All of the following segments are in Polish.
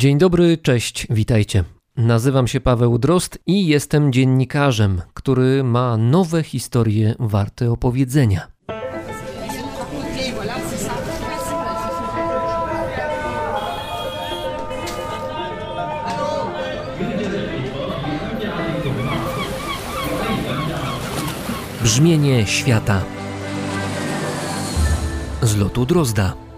Dzień dobry, cześć, witajcie. Nazywam się Paweł Drost i jestem dziennikarzem, który ma nowe historie warte opowiedzenia. Brzmienie świata z lotu Drozda.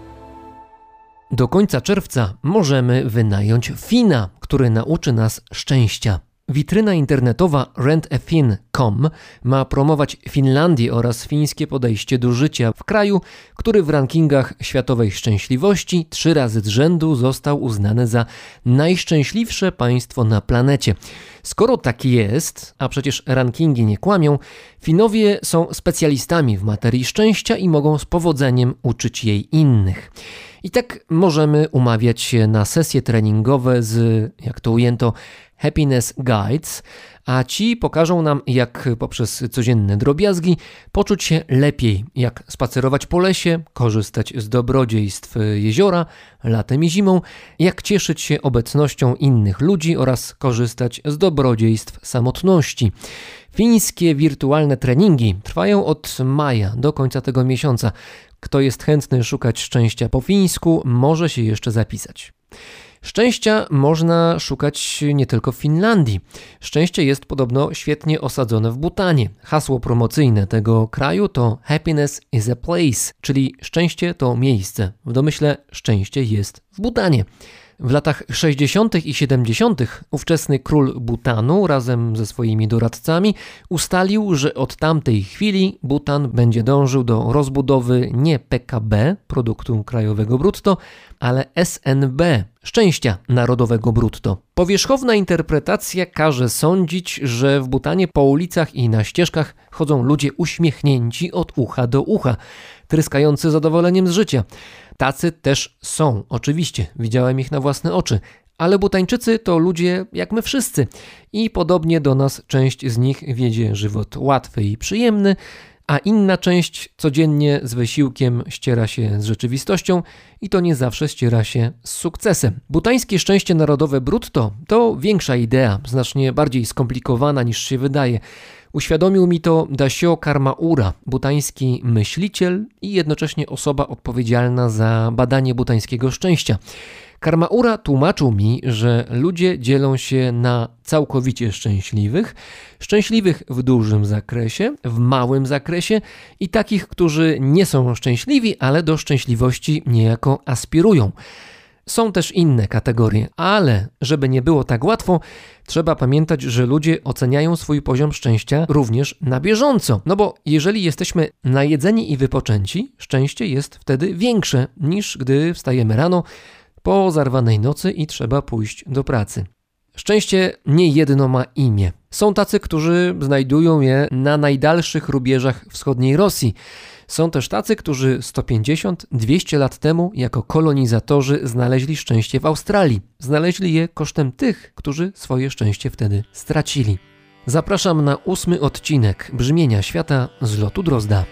Do końca czerwca możemy wynająć Fina, który nauczy nas szczęścia. Witryna internetowa rentafin.com ma promować Finlandię oraz fińskie podejście do życia w kraju, który w rankingach światowej szczęśliwości trzy razy z rzędu został uznany za najszczęśliwsze państwo na planecie. Skoro tak jest, a przecież rankingi nie kłamią, Finowie są specjalistami w materii szczęścia i mogą z powodzeniem uczyć jej innych. I tak możemy umawiać się na sesje treningowe z, jak to ujęto, Happiness Guides, a ci pokażą nam, jak poprzez codzienne drobiazgi poczuć się lepiej, jak spacerować po lesie, korzystać z dobrodziejstw jeziora latem i zimą, jak cieszyć się obecnością innych ludzi oraz korzystać z dobrodziejstw samotności. Fińskie wirtualne treningi trwają od maja do końca tego miesiąca. Kto jest chętny szukać szczęścia po fińsku, może się jeszcze zapisać. Szczęścia można szukać nie tylko w Finlandii. Szczęście jest podobno świetnie osadzone w Butanie. Hasło promocyjne tego kraju to Happiness is a place, czyli szczęście to miejsce. W domyśle szczęście jest w Butanie. W latach 60. i 70. ówczesny król Butanu razem ze swoimi doradcami ustalił, że od tamtej chwili Butan będzie dążył do rozbudowy nie PKB, produktu krajowego brutto, ale SNB, szczęścia narodowego brutto. Powierzchowna interpretacja każe sądzić, że w Butanie po ulicach i na ścieżkach chodzą ludzie uśmiechnięci od ucha do ucha, tryskający zadowoleniem z życia. Tacy też są, oczywiście, widziałem ich na własne oczy, ale Butańczycy to ludzie jak my wszyscy i podobnie do nas część z nich wiedzie żywot łatwy i przyjemny, a inna część codziennie z wysiłkiem ściera się z rzeczywistością i to nie zawsze ściera się z sukcesem. Butańskie szczęście narodowe brutto to większa idea, znacznie bardziej skomplikowana niż się wydaje. Uświadomił mi to Dasio Karmaura, butański myśliciel i jednocześnie osoba odpowiedzialna za badanie butańskiego szczęścia. Karmaura tłumaczył mi, że ludzie dzielą się na całkowicie szczęśliwych, szczęśliwych w dużym zakresie, w małym zakresie i takich, którzy nie są szczęśliwi, ale do szczęśliwości niejako aspirują. Są też inne kategorie, ale żeby nie było tak łatwo, trzeba pamiętać, że ludzie oceniają swój poziom szczęścia również na bieżąco. No bo jeżeli jesteśmy najedzeni i wypoczęci, szczęście jest wtedy większe niż gdy wstajemy rano po zarwanej nocy i trzeba pójść do pracy. Szczęście nie jedno ma imię. Są tacy, którzy znajdują je na najdalszych rubieżach wschodniej Rosji. Są też tacy, którzy 150-200 lat temu jako kolonizatorzy znaleźli szczęście w Australii. Znaleźli je kosztem tych, którzy swoje szczęście wtedy stracili. Zapraszam na ósmy odcinek Brzmienia Świata z lotu Drozda.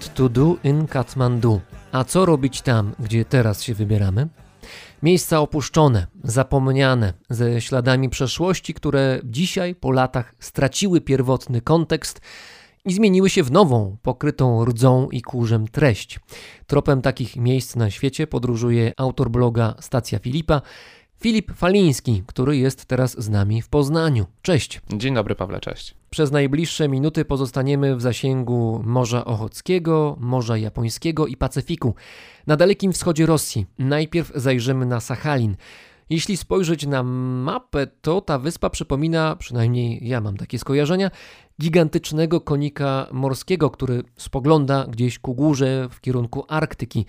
What to do in Kathmandu. A co robić tam, gdzie teraz się wybieramy? Miejsca opuszczone, zapomniane, ze śladami przeszłości, które dzisiaj po latach straciły pierwotny kontekst i zmieniły się w nową, pokrytą rdzą i kurzem treść. Tropem takich miejsc na świecie podróżuje autor bloga Stacja Filipa, Filip Faliński, który jest teraz z nami w Poznaniu. Cześć. Dzień dobry, Pawle, cześć. Przez najbliższe minuty pozostaniemy w zasięgu Morza Ochockiego, Morza Japońskiego i Pacyfiku. Na dalekim wschodzie Rosji najpierw zajrzymy na Sachalin. Jeśli spojrzeć na mapę, to ta wyspa przypomina, przynajmniej ja mam takie skojarzenia, gigantycznego konika morskiego, który spogląda gdzieś ku górze w kierunku Arktyki.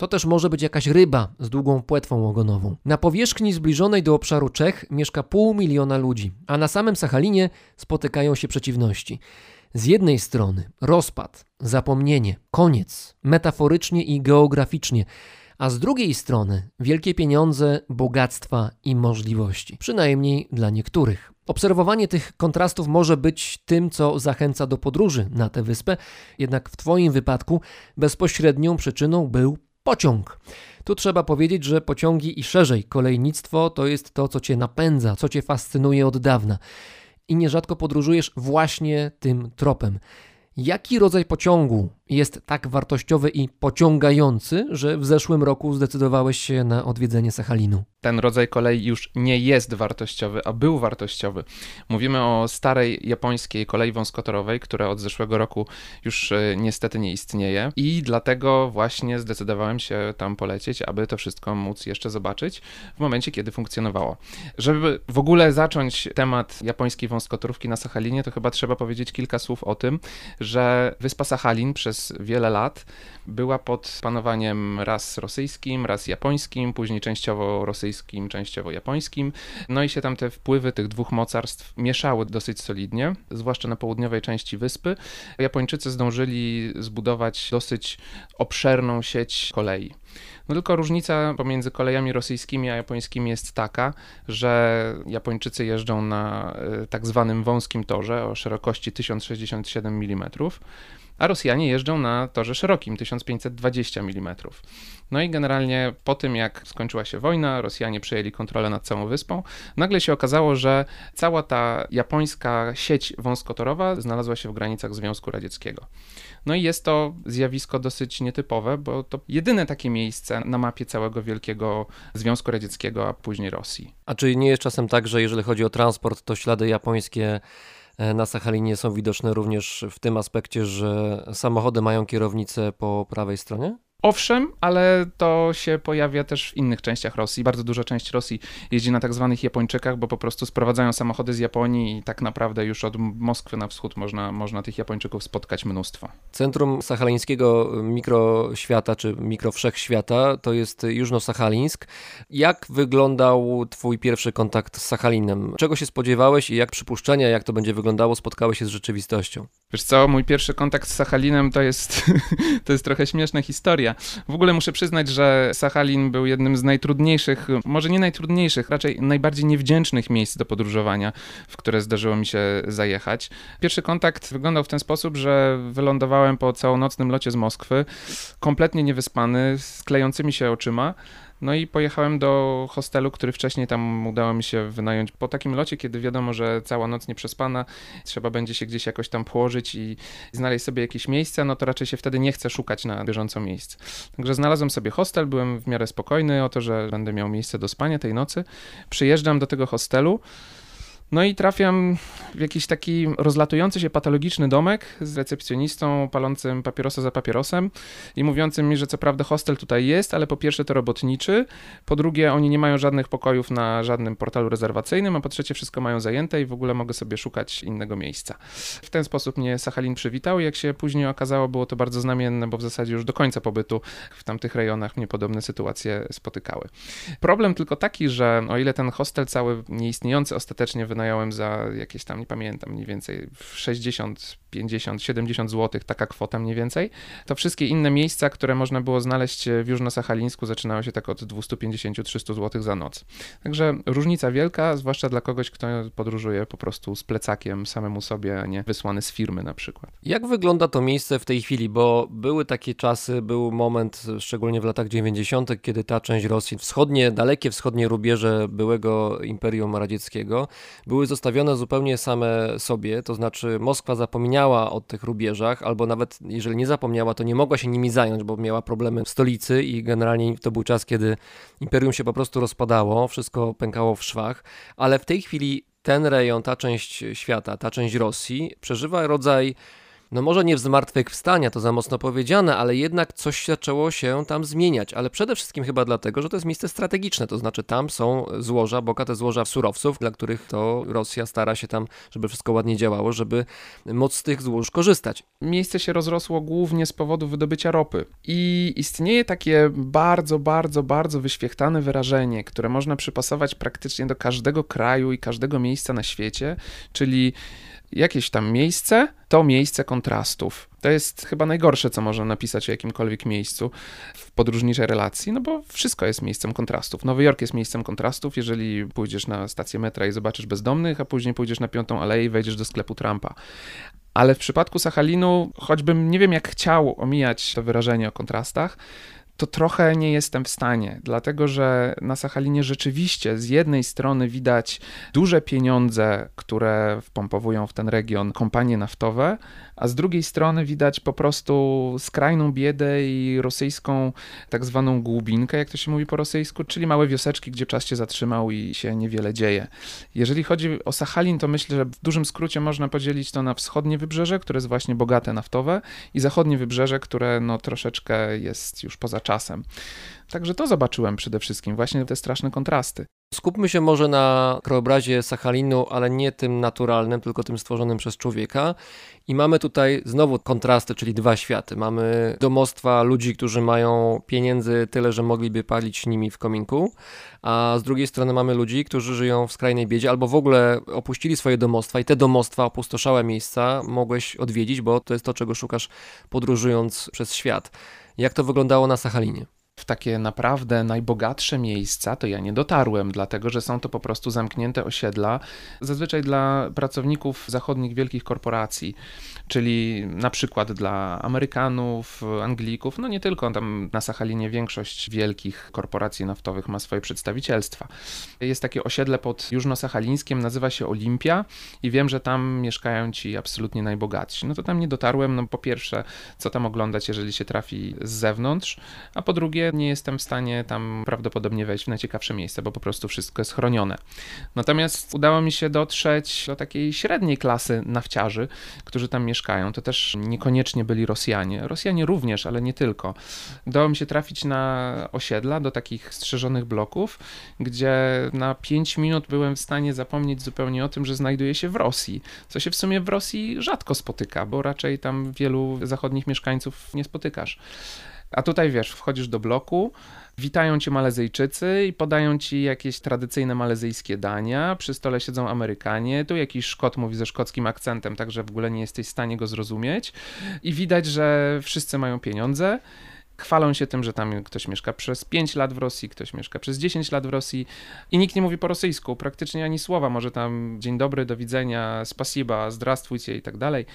To też może być jakaś ryba z długą płetwą ogonową. Na powierzchni zbliżonej do obszaru Czech mieszka pół miliona ludzi, a na samym Sachalinie spotykają się przeciwności. Z jednej strony rozpad, zapomnienie, koniec, metaforycznie i geograficznie, a z drugiej strony wielkie pieniądze, bogactwa i możliwości, przynajmniej dla niektórych. Obserwowanie tych kontrastów może być tym, co zachęca do podróży na tę wyspę, jednak w Twoim wypadku bezpośrednią przyczyną był pociąg. Tu trzeba powiedzieć, że pociągi i szerzej kolejnictwo to jest to, co cię napędza, co cię fascynuje od dawna. I nierzadko podróżujesz właśnie tym tropem. Jaki rodzaj pociągu jest tak wartościowy i pociągający, że w zeszłym roku zdecydowałeś się na odwiedzenie Sachalinu? Ten rodzaj kolei już nie jest wartościowy, a był wartościowy. Mówimy o starej japońskiej kolei wąskotorowej, która od zeszłego roku już e, niestety nie istnieje i dlatego właśnie zdecydowałem się tam polecieć, aby to wszystko móc jeszcze zobaczyć w momencie, kiedy funkcjonowało. Żeby w ogóle zacząć temat japońskiej wąskotorówki na Sachalinie, to chyba trzeba powiedzieć kilka słów o tym, że wyspa Sachalin przez wiele lat była pod panowaniem raz rosyjskim, raz japońskim, później częściowo rosyjskim, częściowo japońskim. No i się tam te wpływy tych dwóch mocarstw mieszały dosyć solidnie, zwłaszcza na południowej części wyspy. Japończycy zdążyli zbudować dosyć obszerną sieć kolei. No tylko różnica pomiędzy kolejami rosyjskimi a japońskimi jest taka, że Japończycy jeżdżą na e, tak zwanym wąskim torze o szerokości 1067 mm, a Rosjanie jeżdżą na torze szerokim 1520 mm. No i generalnie po tym, jak skończyła się wojna, Rosjanie przejęli kontrolę nad całą wyspą, nagle się okazało, że cała ta japońska sieć wąskotorowa znalazła się w granicach Związku Radzieckiego. No i jest to zjawisko dosyć nietypowe, bo to jedyne takie miejsce na mapie całego wielkiego Związku Radzieckiego, a później Rosji. A czy nie jest czasem tak, że jeżeli chodzi o transport, to ślady japońskie na Sachalinie są widoczne również w tym aspekcie, że samochody mają kierownicę po prawej stronie? Owszem, ale to się pojawia też w innych częściach Rosji. Bardzo duża część Rosji jeździ na tak zwanych Japończykach, bo po prostu sprowadzają samochody z Japonii i tak naprawdę już od Moskwy na wschód można, można tych Japończyków spotkać mnóstwo. Centrum sachalińskiego mikroświata czy mikrowszechświata to jest Jużno-Sachalińsk. Jak wyglądał twój pierwszy kontakt z Sachalinem? Czego się spodziewałeś i jak przypuszczenia, jak to będzie wyglądało, spotkały się z rzeczywistością? Wiesz co, mój pierwszy kontakt z Sachalinem to jest, to jest trochę śmieszna historia. W ogóle muszę przyznać, że Sachalin był jednym z najtrudniejszych, może nie najtrudniejszych, raczej najbardziej niewdzięcznych miejsc do podróżowania, w które zdarzyło mi się zajechać. Pierwszy kontakt wyglądał w ten sposób, że wylądowałem po całonocnym locie z Moskwy, kompletnie niewyspany, z klejącymi się oczyma No i pojechałem do hostelu, który wcześniej tam udało mi się wynająć po takim locie, kiedy wiadomo, że cała noc nie przespana, trzeba będzie się gdzieś jakoś tam położyć i znaleźć sobie jakieś miejsce, no to raczej się wtedy nie chce szukać na bieżąco miejsc. Także znalazłem sobie hostel, byłem w miarę spokojny o to, że będę miał miejsce do spania tej nocy. Przyjeżdżam do tego hostelu. No i trafiam w jakiś taki rozlatujący się patologiczny domek z recepcjonistą palącym papierosa za papierosem i mówiącym mi, że co prawda hostel tutaj jest, ale po pierwsze to robotniczy, po drugie oni nie mają żadnych pokojów na żadnym portalu rezerwacyjnym, a po trzecie wszystko mają zajęte i w ogóle mogę sobie szukać innego miejsca. W ten sposób mnie Sachalin przywitał i jak się później okazało, było to bardzo znamienne, bo w zasadzie już do końca pobytu w tamtych rejonach mnie podobne sytuacje spotykały. Problem tylko taki, że o ile ten hostel cały nieistniejący ostatecznie wynajął wynająłem za jakieś tam, nie pamiętam, mniej więcej 60, 50, 70 zł, taka kwota mniej więcej, to wszystkie inne miejsca, które można było znaleźć w Jużno-Sachalińsku zaczynały się tak od 250-300 zł za noc. Także różnica wielka, zwłaszcza dla kogoś, kto podróżuje po prostu z plecakiem samemu sobie, a nie wysłany z firmy na przykład. Jak wygląda to miejsce w tej chwili? Bo były takie czasy, był moment, szczególnie w latach 90., kiedy ta część Rosji, wschodnie, dalekie wschodnie rubieże byłego Imperium Radzieckiego, były zostawione zupełnie same sobie, to znaczy Moskwa zapomniała o tych rubieżach, albo nawet jeżeli nie zapomniała, to nie mogła się nimi zająć, bo miała problemy w stolicy i generalnie to był czas, kiedy imperium się po prostu rozpadało, wszystko pękało w szwach, ale w tej chwili ten rejon, ta część świata, ta część Rosji przeżywa rodzaj no może nie w zmartwychwstania, to za mocno powiedziane, ale jednak coś zaczęło się tam zmieniać, ale przede wszystkim chyba dlatego, że to jest miejsce strategiczne, to znaczy tam są złoża, bogate złoża surowców, dla których to Rosja stara się tam, żeby wszystko ładnie działało, żeby móc z tych złóż korzystać. Miejsce się rozrosło głównie z powodu wydobycia ropy i istnieje takie bardzo, bardzo, bardzo wyświechtane wyrażenie, które można przypasować praktycznie do każdego kraju i każdego miejsca na świecie, czyli jakieś tam miejsce, to miejsce kontrastów. To jest chyba najgorsze, co można napisać o jakimkolwiek miejscu w podróżniczej relacji, no bo wszystko jest miejscem kontrastów. Nowy Jork jest miejscem kontrastów, jeżeli pójdziesz na stację metra i zobaczysz bezdomnych, a później pójdziesz na Piątą Aleję i wejdziesz do sklepu Trumpa. Ale w przypadku Sachalinu, choćbym nie wiem jak chciał omijać to wyrażenie o kontrastach, to trochę nie jestem w stanie, dlatego że na Sachalinie rzeczywiście z jednej strony widać duże pieniądze, które wpompowują w ten region kompanie naftowe, a z drugiej strony widać po prostu skrajną biedę i rosyjską tak zwaną głubinkę, jak to się mówi po rosyjsku, czyli małe wioseczki, gdzie czas się zatrzymał i się niewiele dzieje. Jeżeli chodzi o Sachalin, to myślę, że w dużym skrócie można podzielić to na wschodnie wybrzeże, które jest właśnie bogate naftowe i zachodnie wybrzeże, które no troszeczkę jest już poza czasem. Także to zobaczyłem przede wszystkim, właśnie te straszne kontrasty. Skupmy się może na krajobrazie Sachalinu, ale nie tym naturalnym, tylko tym stworzonym przez człowieka. I mamy tutaj znowu kontrasty, czyli dwa światy. Mamy domostwa ludzi, którzy mają pieniędzy tyle, że mogliby palić nimi w kominku, a z drugiej strony mamy ludzi, którzy żyją w skrajnej biedzie albo w ogóle opuścili swoje domostwa i te domostwa, opustoszałe miejsca mogłeś odwiedzić, bo to jest to, czego szukasz podróżując przez świat. Jak to wyglądało na Sachalinie? W takie naprawdę najbogatsze miejsca, to ja nie dotarłem, dlatego że są to po prostu zamknięte osiedla, zazwyczaj dla pracowników zachodnich wielkich korporacji, czyli na przykład dla Amerykanów, Anglików, no nie tylko, tam na Sachalinie większość wielkich korporacji naftowych ma swoje przedstawicielstwa. Jest takie osiedle pod Jużno-Sachalińskiem, nazywa się Olimpia i wiem, że tam mieszkają ci absolutnie najbogatsi. No to tam nie dotarłem, no po pierwsze, co tam oglądać, jeżeli się trafi z zewnątrz, a po drugie, nie jestem w stanie tam prawdopodobnie wejść w najciekawsze miejsce, bo po prostu wszystko jest chronione. Natomiast udało mi się dotrzeć do takiej średniej klasy nafciarzy, którzy tam mieszkają. To też niekoniecznie byli Rosjanie. Rosjanie również, ale nie tylko. Udało mi się trafić na osiedla, do takich strzeżonych bloków, gdzie na 5 minut byłem w stanie zapomnieć zupełnie o tym, że znajduję się w Rosji, co się w sumie w Rosji rzadko spotyka, bo raczej tam wielu zachodnich mieszkańców nie spotykasz. A tutaj wiesz, wchodzisz do bloku, witają cię Malezyjczycy i podają ci jakieś tradycyjne malezyjskie dania. Przy stole siedzą Amerykanie, tu jakiś Szkot mówi ze szkockim akcentem, także w ogóle nie jesteś w stanie go zrozumieć. I widać, że wszyscy mają pieniądze. Chwalą się tym, że tam ktoś mieszka przez 5 lat w Rosji, ktoś mieszka przez 10 lat w Rosji i nikt nie mówi po rosyjsku, praktycznie ani słowa, może tam dzień dobry, do widzenia, spasiba, zdrastwujcie i tak dalej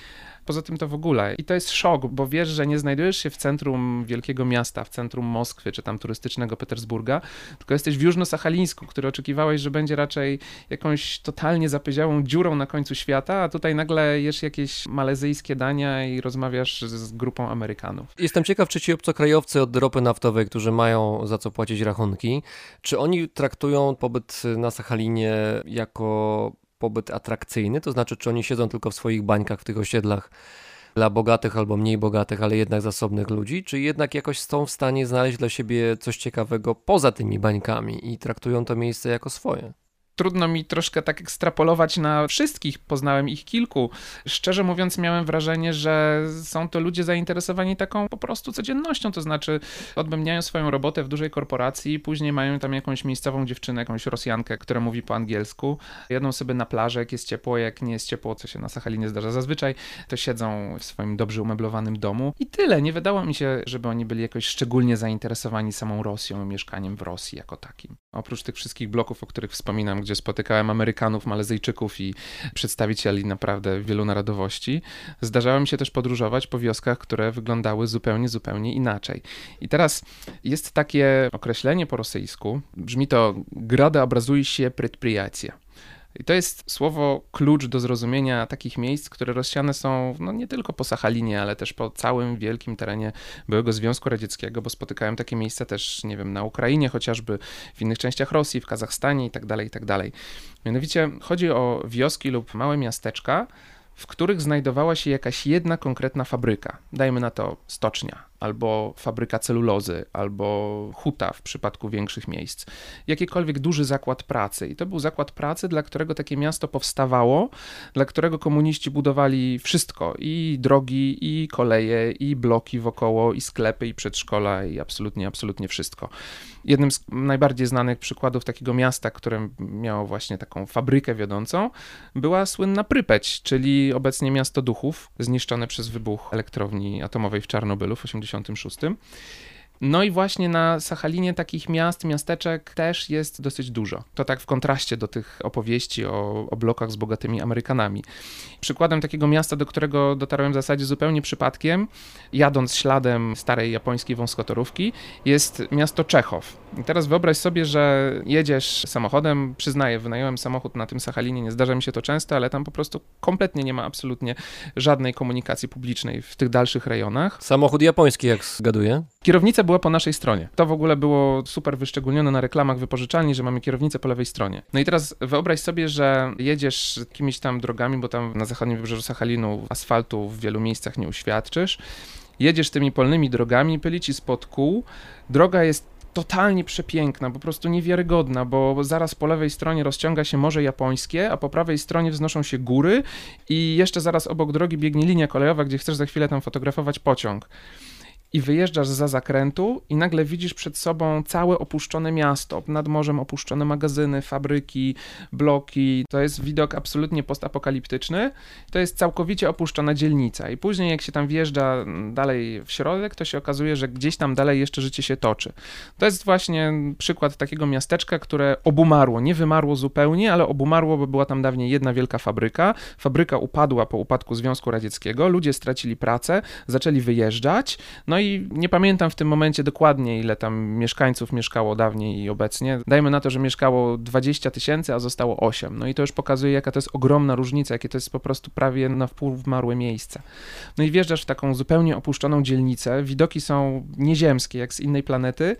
Poza tym to w ogóle. I to jest szok, bo wiesz, że nie znajdujesz się w centrum wielkiego miasta, w centrum Moskwy, czy tam turystycznego Petersburga, tylko jesteś w Jużno-Sachalińsku, który oczekiwałeś, że będzie raczej jakąś totalnie zapyziałą dziurą na końcu świata, a tutaj nagle jesz jakieś malezyjskie dania i rozmawiasz z grupą Amerykanów. Jestem ciekaw, czy ci obcokrajowcy od ropy naftowej, którzy mają za co płacić rachunki, czy oni traktują pobyt na Sachalinie jako pobyt atrakcyjny? To znaczy, czy oni siedzą tylko w swoich bańkach w tych osiedlach dla bogatych albo mniej bogatych, ale jednak zasobnych ludzi, czy jednak jakoś są w stanie znaleźć dla siebie coś ciekawego poza tymi bańkami i traktują to miejsce jako swoje? Trudno mi troszkę tak ekstrapolować na wszystkich, poznałem ich kilku. Szczerze mówiąc, miałem wrażenie, że są to ludzie zainteresowani taką po prostu codziennością, to znaczy odbębniają swoją robotę w dużej korporacji, później mają tam jakąś miejscową dziewczynę, jakąś Rosjankę, która mówi po angielsku, jadą sobie na plażę, jak jest ciepło, jak nie jest ciepło, co się na Sachalinie zdarza zazwyczaj, to siedzą w swoim dobrze umeblowanym domu i tyle. Nie wydało mi się, żeby oni byli jakoś szczególnie zainteresowani samą Rosją i mieszkaniem w Rosji jako takim. Oprócz tych wszystkich bloków, o których wspominam, gdzie spotykałem Amerykanów, Malezyjczyków i przedstawicieli naprawdę wielu narodowości, zdarzało mi się też podróżować po wioskach, które wyglądały zupełnie, zupełnie inaczej. I teraz jest takie określenie po rosyjsku, brzmi to «grada obrazuje się предприятие». I to jest słowo klucz do zrozumienia takich miejsc, które rozsiane są no, nie tylko po Sachalinie, ale też po całym wielkim terenie byłego Związku Radzieckiego, bo spotykałem takie miejsca też, nie wiem, na Ukrainie chociażby, w innych częściach Rosji, w Kazachstanie itd., tak itd. Tak Mianowicie chodzi o wioski lub małe miasteczka, w których znajdowała się jakaś jedna konkretna fabryka. Dajmy na to stocznia, albo fabryka celulozy, albo huta w przypadku większych miejsc. Jakikolwiek duży zakład pracy. I to był zakład pracy, dla którego takie miasto powstawało, dla którego komuniści budowali wszystko: i drogi, i koleje, i bloki wokoło, i sklepy, i przedszkola, i absolutnie, absolutnie wszystko. Jednym z najbardziej znanych przykładów takiego miasta, które miało właśnie taką fabrykę wiodącą, była słynna Prypeć, czyli obecnie miasto duchów, zniszczone przez wybuch elektrowni atomowej w Czarnobylu w 80 1986. No i właśnie na Sachalinie takich miast, miasteczek też jest dosyć dużo. To tak w kontraście do tych opowieści o, o blokach z bogatymi Amerykanami. Przykładem takiego miasta, do którego dotarłem w zasadzie zupełnie przypadkiem, jadąc śladem starej japońskiej wąskotorówki, jest miasto Czechow. I teraz wyobraź sobie, że jedziesz samochodem, przyznaję, wynająłem samochód na tym Sachalinie, nie zdarza mi się to często, ale tam po prostu kompletnie nie ma absolutnie żadnej komunikacji publicznej w tych dalszych rejonach. Samochód japoński, jak zgaduję? Kierownica była po naszej stronie. To w ogóle było super wyszczególnione na reklamach wypożyczalni, że mamy kierownicę po lewej stronie. No i teraz wyobraź sobie, że jedziesz jakimiś tam drogami, bo tam na zachodnim wybrzeżu Sachalinu asfaltu w wielu miejscach nie uświadczysz. Jedziesz tymi polnymi drogami, pyli ci spod kół. Droga jest totalnie przepiękna, po prostu niewiarygodna, bo zaraz po lewej stronie rozciąga się Morze Japońskie, a po prawej stronie wznoszą się góry i jeszcze zaraz obok drogi biegnie linia kolejowa, gdzie chcesz za chwilę tam fotografować pociąg i wyjeżdżasz za zakrętu i nagle widzisz przed sobą całe opuszczone miasto, nad morzem opuszczone magazyny, fabryki, bloki. To jest widok absolutnie postapokaliptyczny. To jest całkowicie opuszczona dzielnica i później jak się tam wjeżdża dalej w środek, to się okazuje, że gdzieś tam dalej jeszcze życie się toczy. To jest właśnie przykład takiego miasteczka, które obumarło, nie wymarło zupełnie, ale obumarło, bo była tam dawniej jedna wielka fabryka. Fabryka upadła po upadku Związku Radzieckiego, ludzie stracili pracę, zaczęli wyjeżdżać, no i i nie pamiętam w tym momencie dokładnie, ile tam mieszkańców mieszkało dawniej i obecnie. Dajmy na to, że mieszkało 20 tysięcy, a zostało 8. No i to już pokazuje, jaka to jest ogromna różnica, jakie to jest po prostu prawie na wpół wmarłe miejsce. No i wjeżdżasz w taką zupełnie opuszczoną dzielnicę, widoki są nieziemskie, jak z innej planety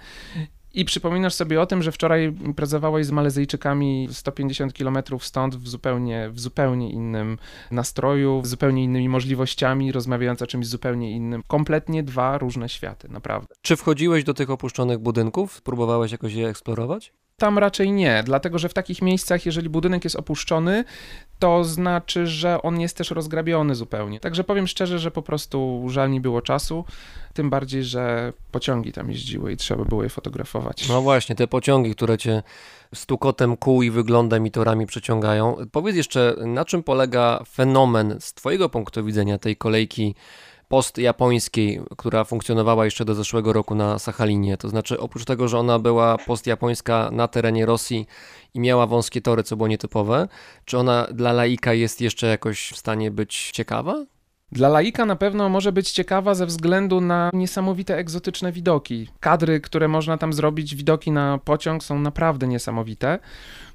i przypominasz sobie o tym, że wczoraj imprezowałeś z Malezyjczykami 150 km stąd w zupełnie, w zupełnie innym nastroju, z zupełnie innymi możliwościami, rozmawiając o czymś zupełnie innym. Kompletnie dwa różne światy, naprawdę. Czy wchodziłeś do tych opuszczonych budynków? Próbowałeś jakoś je eksplorować? Tam raczej nie, dlatego że w takich miejscach, jeżeli budynek jest opuszczony, to znaczy, że on jest też rozgrabiony zupełnie. Także powiem szczerze, że po prostu żal mi było czasu, tym bardziej, że pociągi tam jeździły i trzeba było je fotografować. No właśnie, te pociągi, które cię stukotem kół i wyglądem i torami przeciągają. Powiedz jeszcze, na czym polega fenomen z twojego punktu widzenia tej kolejki postjapońskiej, która funkcjonowała jeszcze do zeszłego roku na Sachalinie. To znaczy, oprócz tego, że ona była postjapońska na terenie Rosji i miała wąskie tory, co było nietypowe, czy ona dla laika jest jeszcze jakoś w stanie być ciekawa? Dla laika na pewno może być ciekawa ze względu na niesamowite egzotyczne widoki. Kadry, które można tam zrobić, widoki na pociąg są naprawdę niesamowite.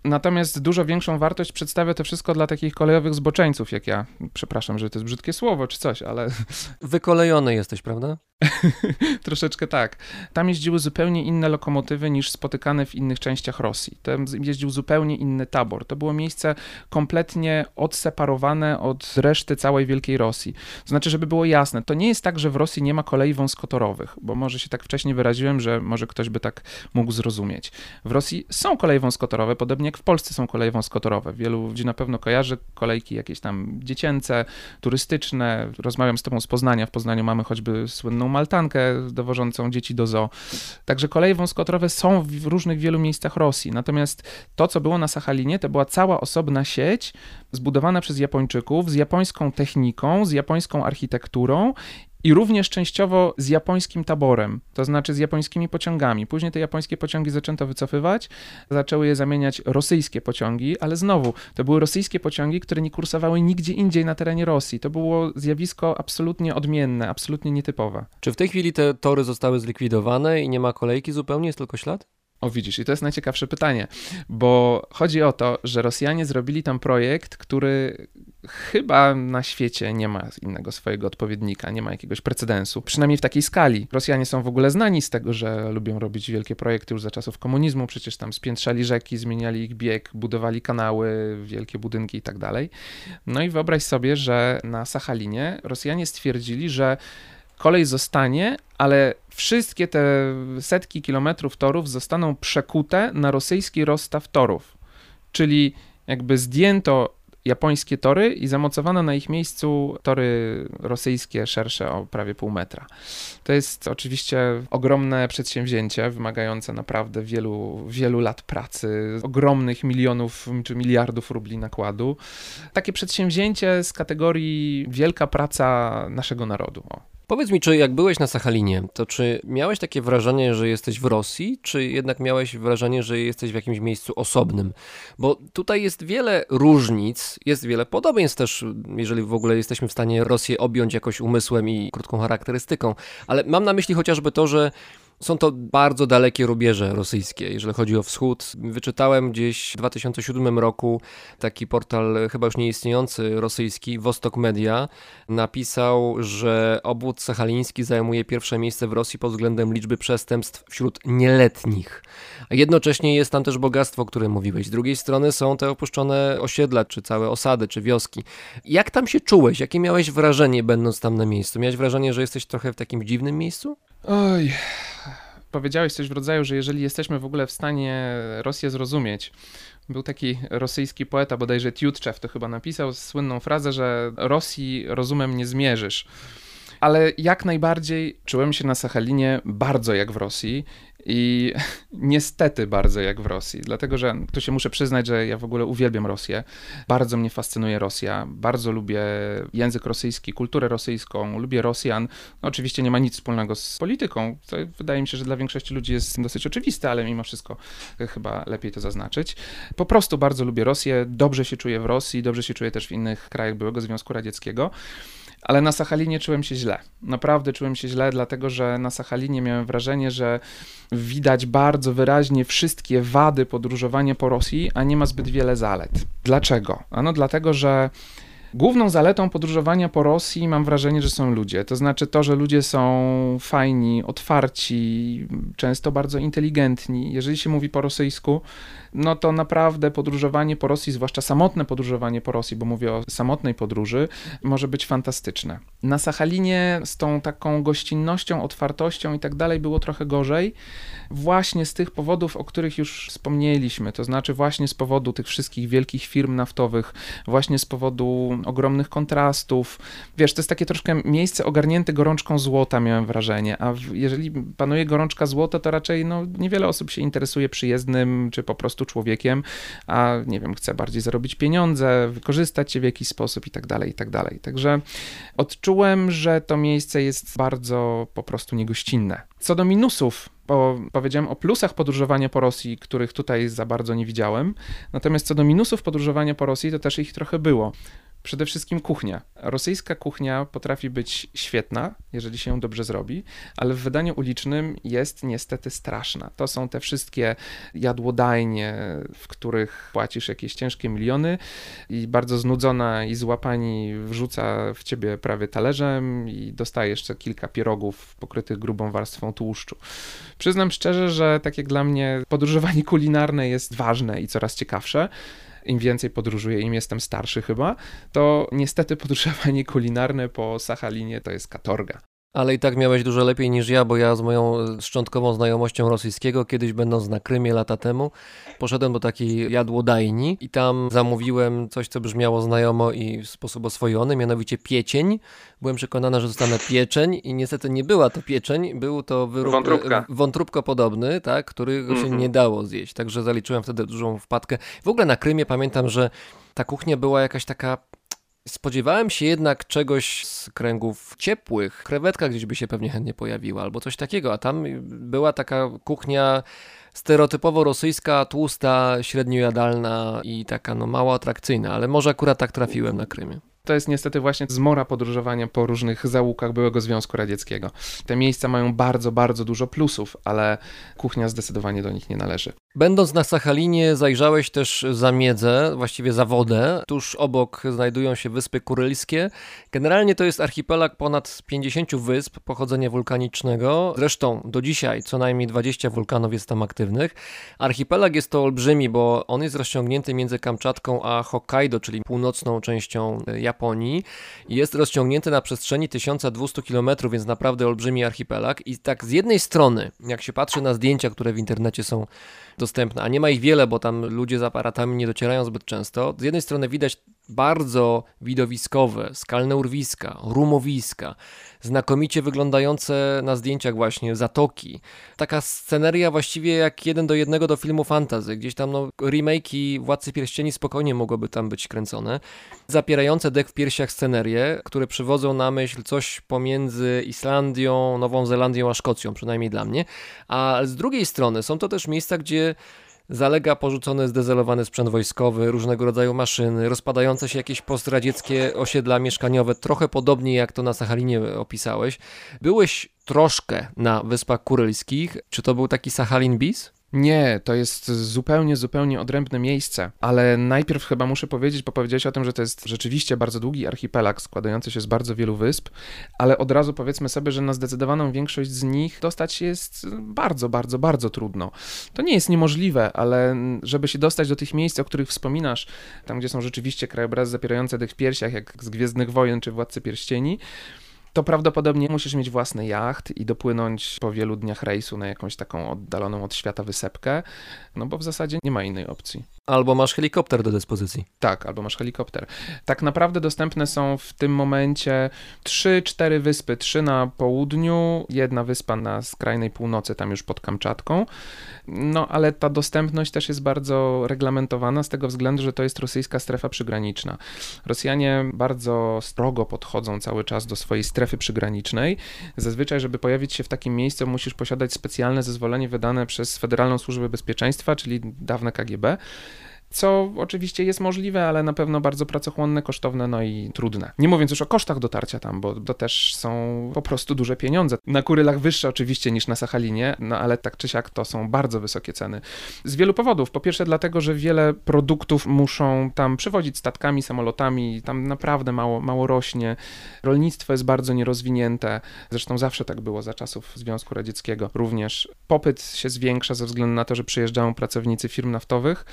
Natomiast dużo większą wartość przedstawia to wszystko dla takich kolejowych zboczeńców, jak ja. Przepraszam, że to jest brzydkie słowo czy coś, ale. Wykolejony jesteś, prawda? Troszeczkę tak. Tam jeździły zupełnie inne lokomotywy niż spotykane w innych częściach Rosji. Tam jeździł zupełnie inny tabor. To było miejsce kompletnie odseparowane od reszty całej Wielkiej Rosji. To znaczy, żeby było jasne, to nie jest tak, że w Rosji nie ma kolei wąskotorowych, bo może się tak wcześniej wyraziłem, że może ktoś by tak mógł zrozumieć. W Rosji są koleje wąskotorowe, podobnie jak w Polsce są koleje wąskotorowe. Wielu ludzi na pewno kojarzy kolejki jakieś tam dziecięce, turystyczne. Rozmawiam z tobą z Poznania. W Poznaniu mamy choćby słynną maltankę dowożącą dzieci do zoo. Także koleje wąskotorowe są w różnych wielu miejscach Rosji. Natomiast to, co było na Sachalinie, to była cała osobna sieć zbudowana przez Japończyków z japońską techniką, z japońską architekturą i również częściowo z japońskim taborem, to znaczy z japońskimi pociągami. Później te japońskie pociągi zaczęto wycofywać, zaczęły je zamieniać rosyjskie pociągi, ale znowu to były rosyjskie pociągi, które nie kursowały nigdzie indziej na terenie Rosji. To było zjawisko absolutnie odmienne, absolutnie nietypowe. Czy w tej chwili te tory zostały zlikwidowane i nie ma kolejki zupełnie, jest tylko ślad? O widzisz, i to jest najciekawsze pytanie, bo chodzi o to, że Rosjanie zrobili tam projekt, który chyba na świecie nie ma innego swojego odpowiednika, nie ma jakiegoś precedensu, przynajmniej w takiej skali. Rosjanie są w ogóle znani z tego, że lubią robić wielkie projekty już za czasów komunizmu, przecież tam spiętrzali rzeki, zmieniali ich bieg, budowali kanały, wielkie budynki i tak dalej. No i wyobraź sobie, że na Sachalinie Rosjanie stwierdzili, że kolej zostanie, ale wszystkie te setki kilometrów torów zostaną przekute na rosyjski rozstaw torów. Czyli jakby zdjęto japońskie tory i zamocowano na ich miejscu tory rosyjskie szersze o prawie pół metra. To jest oczywiście ogromne przedsięwzięcie, wymagające naprawdę wielu, wielu lat pracy, ogromnych milionów czy miliardów rubli nakładu. Takie przedsięwzięcie z kategorii wielka praca naszego narodu. O. Powiedz mi, czy jak byłeś na Sachalinie, to czy miałeś takie wrażenie, że jesteś w Rosji, czy jednak miałeś wrażenie, że jesteś w jakimś miejscu osobnym? Bo tutaj jest wiele różnic, jest wiele podobieństw też, jeżeli w ogóle jesteśmy w stanie Rosję objąć jakoś umysłem i krótką charakterystyką, ale mam na myśli chociażby to, że są to bardzo dalekie rubieże rosyjskie, jeżeli chodzi o wschód. Wyczytałem gdzieś w 2007 roku taki portal, chyba już nieistniejący rosyjski, Vostok Media, napisał, że obwód sachaliński zajmuje pierwsze miejsce w Rosji pod względem liczby przestępstw wśród nieletnich. A jednocześnie jest tam też bogactwo, o którym mówiłeś. Z drugiej strony są te opuszczone osiedla, czy całe osady, czy wioski. Jak tam się czułeś? Jakie miałeś wrażenie, będąc tam na miejscu? Miałeś wrażenie, że jesteś trochę w takim dziwnym miejscu? Oj, powiedziałeś coś w rodzaju, że jeżeli jesteśmy w ogóle w stanie Rosję zrozumieć, był taki rosyjski poeta, bodajże Tiutczew to chyba napisał słynną frazę, że Rosji rozumem nie zmierzysz. Ale jak najbardziej czułem się na Sachalinie bardzo jak w Rosji i niestety bardzo jak w Rosji, dlatego że tu się muszę przyznać, że ja w ogóle uwielbiam Rosję. Bardzo mnie fascynuje Rosja. Bardzo lubię język rosyjski, kulturę rosyjską, lubię Rosjan. No, oczywiście nie ma nic wspólnego z polityką. To wydaje mi się, że dla większości ludzi jest dosyć oczywiste, ale mimo wszystko chyba lepiej to zaznaczyć. Po prostu bardzo lubię Rosję, dobrze się czuję w Rosji, dobrze się czuję też w innych krajach byłego Związku Radzieckiego. Ale na Sachalinie czułem się źle. Naprawdę czułem się źle, dlatego że na Sachalinie miałem wrażenie, że widać bardzo wyraźnie wszystkie wady podróżowania po Rosji, a nie ma zbyt wiele zalet. Dlaczego? Ano dlatego, że Główną zaletą podróżowania po Rosji mam wrażenie, że są ludzie. To znaczy to, że ludzie są fajni, otwarci, często bardzo inteligentni. Jeżeli się mówi po rosyjsku, no to naprawdę podróżowanie po Rosji, zwłaszcza samotne podróżowanie po Rosji, bo mówię o samotnej podróży, może być fantastyczne. Na Sachalinie z tą taką gościnnością, otwartością i tak dalej było trochę gorzej, właśnie z tych powodów, o których już wspomnieliśmy, to znaczy właśnie z powodu tych wszystkich wielkich firm naftowych, właśnie z powodu ogromnych kontrastów. Wiesz, to jest takie troszkę miejsce ogarnięte gorączką złota, miałem wrażenie, a jeżeli panuje gorączka złota, to raczej no, niewiele osób się interesuje przyjezdnym, czy po prostu człowiekiem, a nie wiem, chce bardziej zarobić pieniądze, wykorzystać się w jakiś sposób i tak dalej, i tak dalej. Także odczułem, że to miejsce jest bardzo po prostu niegościnne. Co do minusów, bo powiedziałem o plusach podróżowania po Rosji, których tutaj za bardzo nie widziałem. Natomiast co do minusów podróżowania po Rosji, to też ich trochę było. Przede wszystkim kuchnia. Rosyjska kuchnia potrafi być świetna, jeżeli się ją dobrze zrobi, ale w wydaniu ulicznym jest niestety straszna. To są te wszystkie jadłodajnie, w których płacisz jakieś ciężkie miliony i bardzo znudzona i zła pani wrzuca w ciebie prawie talerzem i dostaje jeszcze kilka pierogów pokrytych grubą warstwą tłuszczu. Przyznam szczerze, że tak jak dla mnie podróżowanie kulinarne jest ważne i coraz ciekawsze im więcej podróżuję, im jestem starszy chyba, to niestety podróżowanie kulinarne po Sachalinie to jest katorga. Ale i tak miałeś dużo lepiej niż ja, bo ja z moją szczątkową znajomością rosyjskiego, kiedyś będąc na Krymie lata temu, poszedłem do takiej jadłodajni i tam zamówiłem coś, co brzmiało znajomo i w sposób oswojony, mianowicie piecień. Byłem przekonana, że zostanę pieczeń i niestety nie była to pieczeń, był to wyrób, Wątróbka. wątróbko podobny, tak, którego się mm -hmm. nie dało zjeść. Także zaliczyłem wtedy dużą wpadkę. W ogóle na Krymie pamiętam, że ta kuchnia była jakaś taka Spodziewałem się jednak czegoś z kręgów ciepłych. Krewetka gdzieś by się pewnie chętnie pojawiła, albo coś takiego, a tam była taka kuchnia stereotypowo rosyjska, tłusta, średniojadalna i taka no mało atrakcyjna, ale może akurat tak trafiłem na Krymie. To jest niestety właśnie zmora podróżowania po różnych zaułkach byłego Związku Radzieckiego. Te miejsca mają bardzo, bardzo dużo plusów, ale kuchnia zdecydowanie do nich nie należy. Będąc na Sachalinie, zajrzałeś też za miedzę, właściwie za wodę. Tuż obok znajdują się Wyspy Kurylskie. Generalnie to jest archipelag ponad 50 wysp pochodzenia wulkanicznego. Zresztą do dzisiaj co najmniej 20 wulkanów jest tam aktywnych. Archipelag jest to olbrzymi, bo on jest rozciągnięty między Kamczatką a Hokkaido, czyli północną częścią Japonii. Jest rozciągnięty na przestrzeni 1200 km, więc naprawdę olbrzymi archipelag. I tak z jednej strony, jak się patrzy na zdjęcia, które w internecie są dostępne, a nie ma ich wiele, bo tam ludzie z aparatami nie docierają zbyt często. Z jednej strony widać bardzo widowiskowe, skalne urwiska, rumowiska, znakomicie wyglądające na zdjęciach właśnie zatoki. Taka sceneria właściwie jak jeden do jednego do filmu fantasy. Gdzieś tam no, remake'i Władcy Pierścieni spokojnie mogłyby tam być kręcone. Zapierające dek w piersiach scenerie, które przywodzą na myśl coś pomiędzy Islandią, Nową Zelandią a Szkocją, przynajmniej dla mnie. A z drugiej strony są to też miejsca, gdzie zalega porzucony zdezelowany sprzęt wojskowy, różnego rodzaju maszyny, rozpadające się jakieś postradzieckie osiedla mieszkaniowe, trochę podobnie jak to na Sachalinie opisałeś. Byłeś troszkę na Wyspach Kurylskich. Czy to był taki Sachalin bis? Nie, to jest zupełnie, zupełnie odrębne miejsce, ale najpierw chyba muszę powiedzieć, bo powiedziałeś o tym, że to jest rzeczywiście bardzo długi archipelag składający się z bardzo wielu wysp, ale od razu powiedzmy sobie, że na zdecydowaną większość z nich dostać się jest bardzo, bardzo, bardzo trudno. To nie jest niemożliwe, ale żeby się dostać do tych miejsc, o których wspominasz, tam gdzie są rzeczywiście krajobrazy zapierające tych w piersiach, jak z Gwiezdnych Wojen czy Władcy Pierścieni, to prawdopodobnie musisz mieć własny jacht i dopłynąć po wielu dniach rejsu na jakąś taką oddaloną od świata wysepkę, no bo w zasadzie nie ma innej opcji. Albo masz helikopter do dyspozycji. Tak, albo masz helikopter. Tak naprawdę dostępne są w tym momencie trzy, cztery wyspy. Trzy na południu, jedna wyspa na skrajnej północy, tam już pod Kamczatką. No ale ta dostępność też jest bardzo reglamentowana z tego względu, że to jest rosyjska strefa przygraniczna. Rosjanie bardzo strogo podchodzą cały czas do swojej strefy przygranicznej. Zazwyczaj, żeby pojawić się w takim miejscu, musisz posiadać specjalne zezwolenie wydane przez Federalną Służbę Bezpieczeństwa, czyli dawne KGB co oczywiście jest możliwe, ale na pewno bardzo pracochłonne, kosztowne, no i trudne. Nie mówiąc już o kosztach dotarcia tam, bo to też są po prostu duże pieniądze. Na Kurylach wyższe oczywiście niż na Sachalinie, no ale tak czy siak to są bardzo wysokie ceny. Z wielu powodów. Po pierwsze dlatego, że wiele produktów muszą tam przywozić statkami, samolotami, tam naprawdę mało, mało rośnie. Rolnictwo jest bardzo nierozwinięte, zresztą zawsze tak było za czasów Związku Radzieckiego również. Popyt się zwiększa ze względu na to, że przyjeżdżają pracownicy firm naftowych,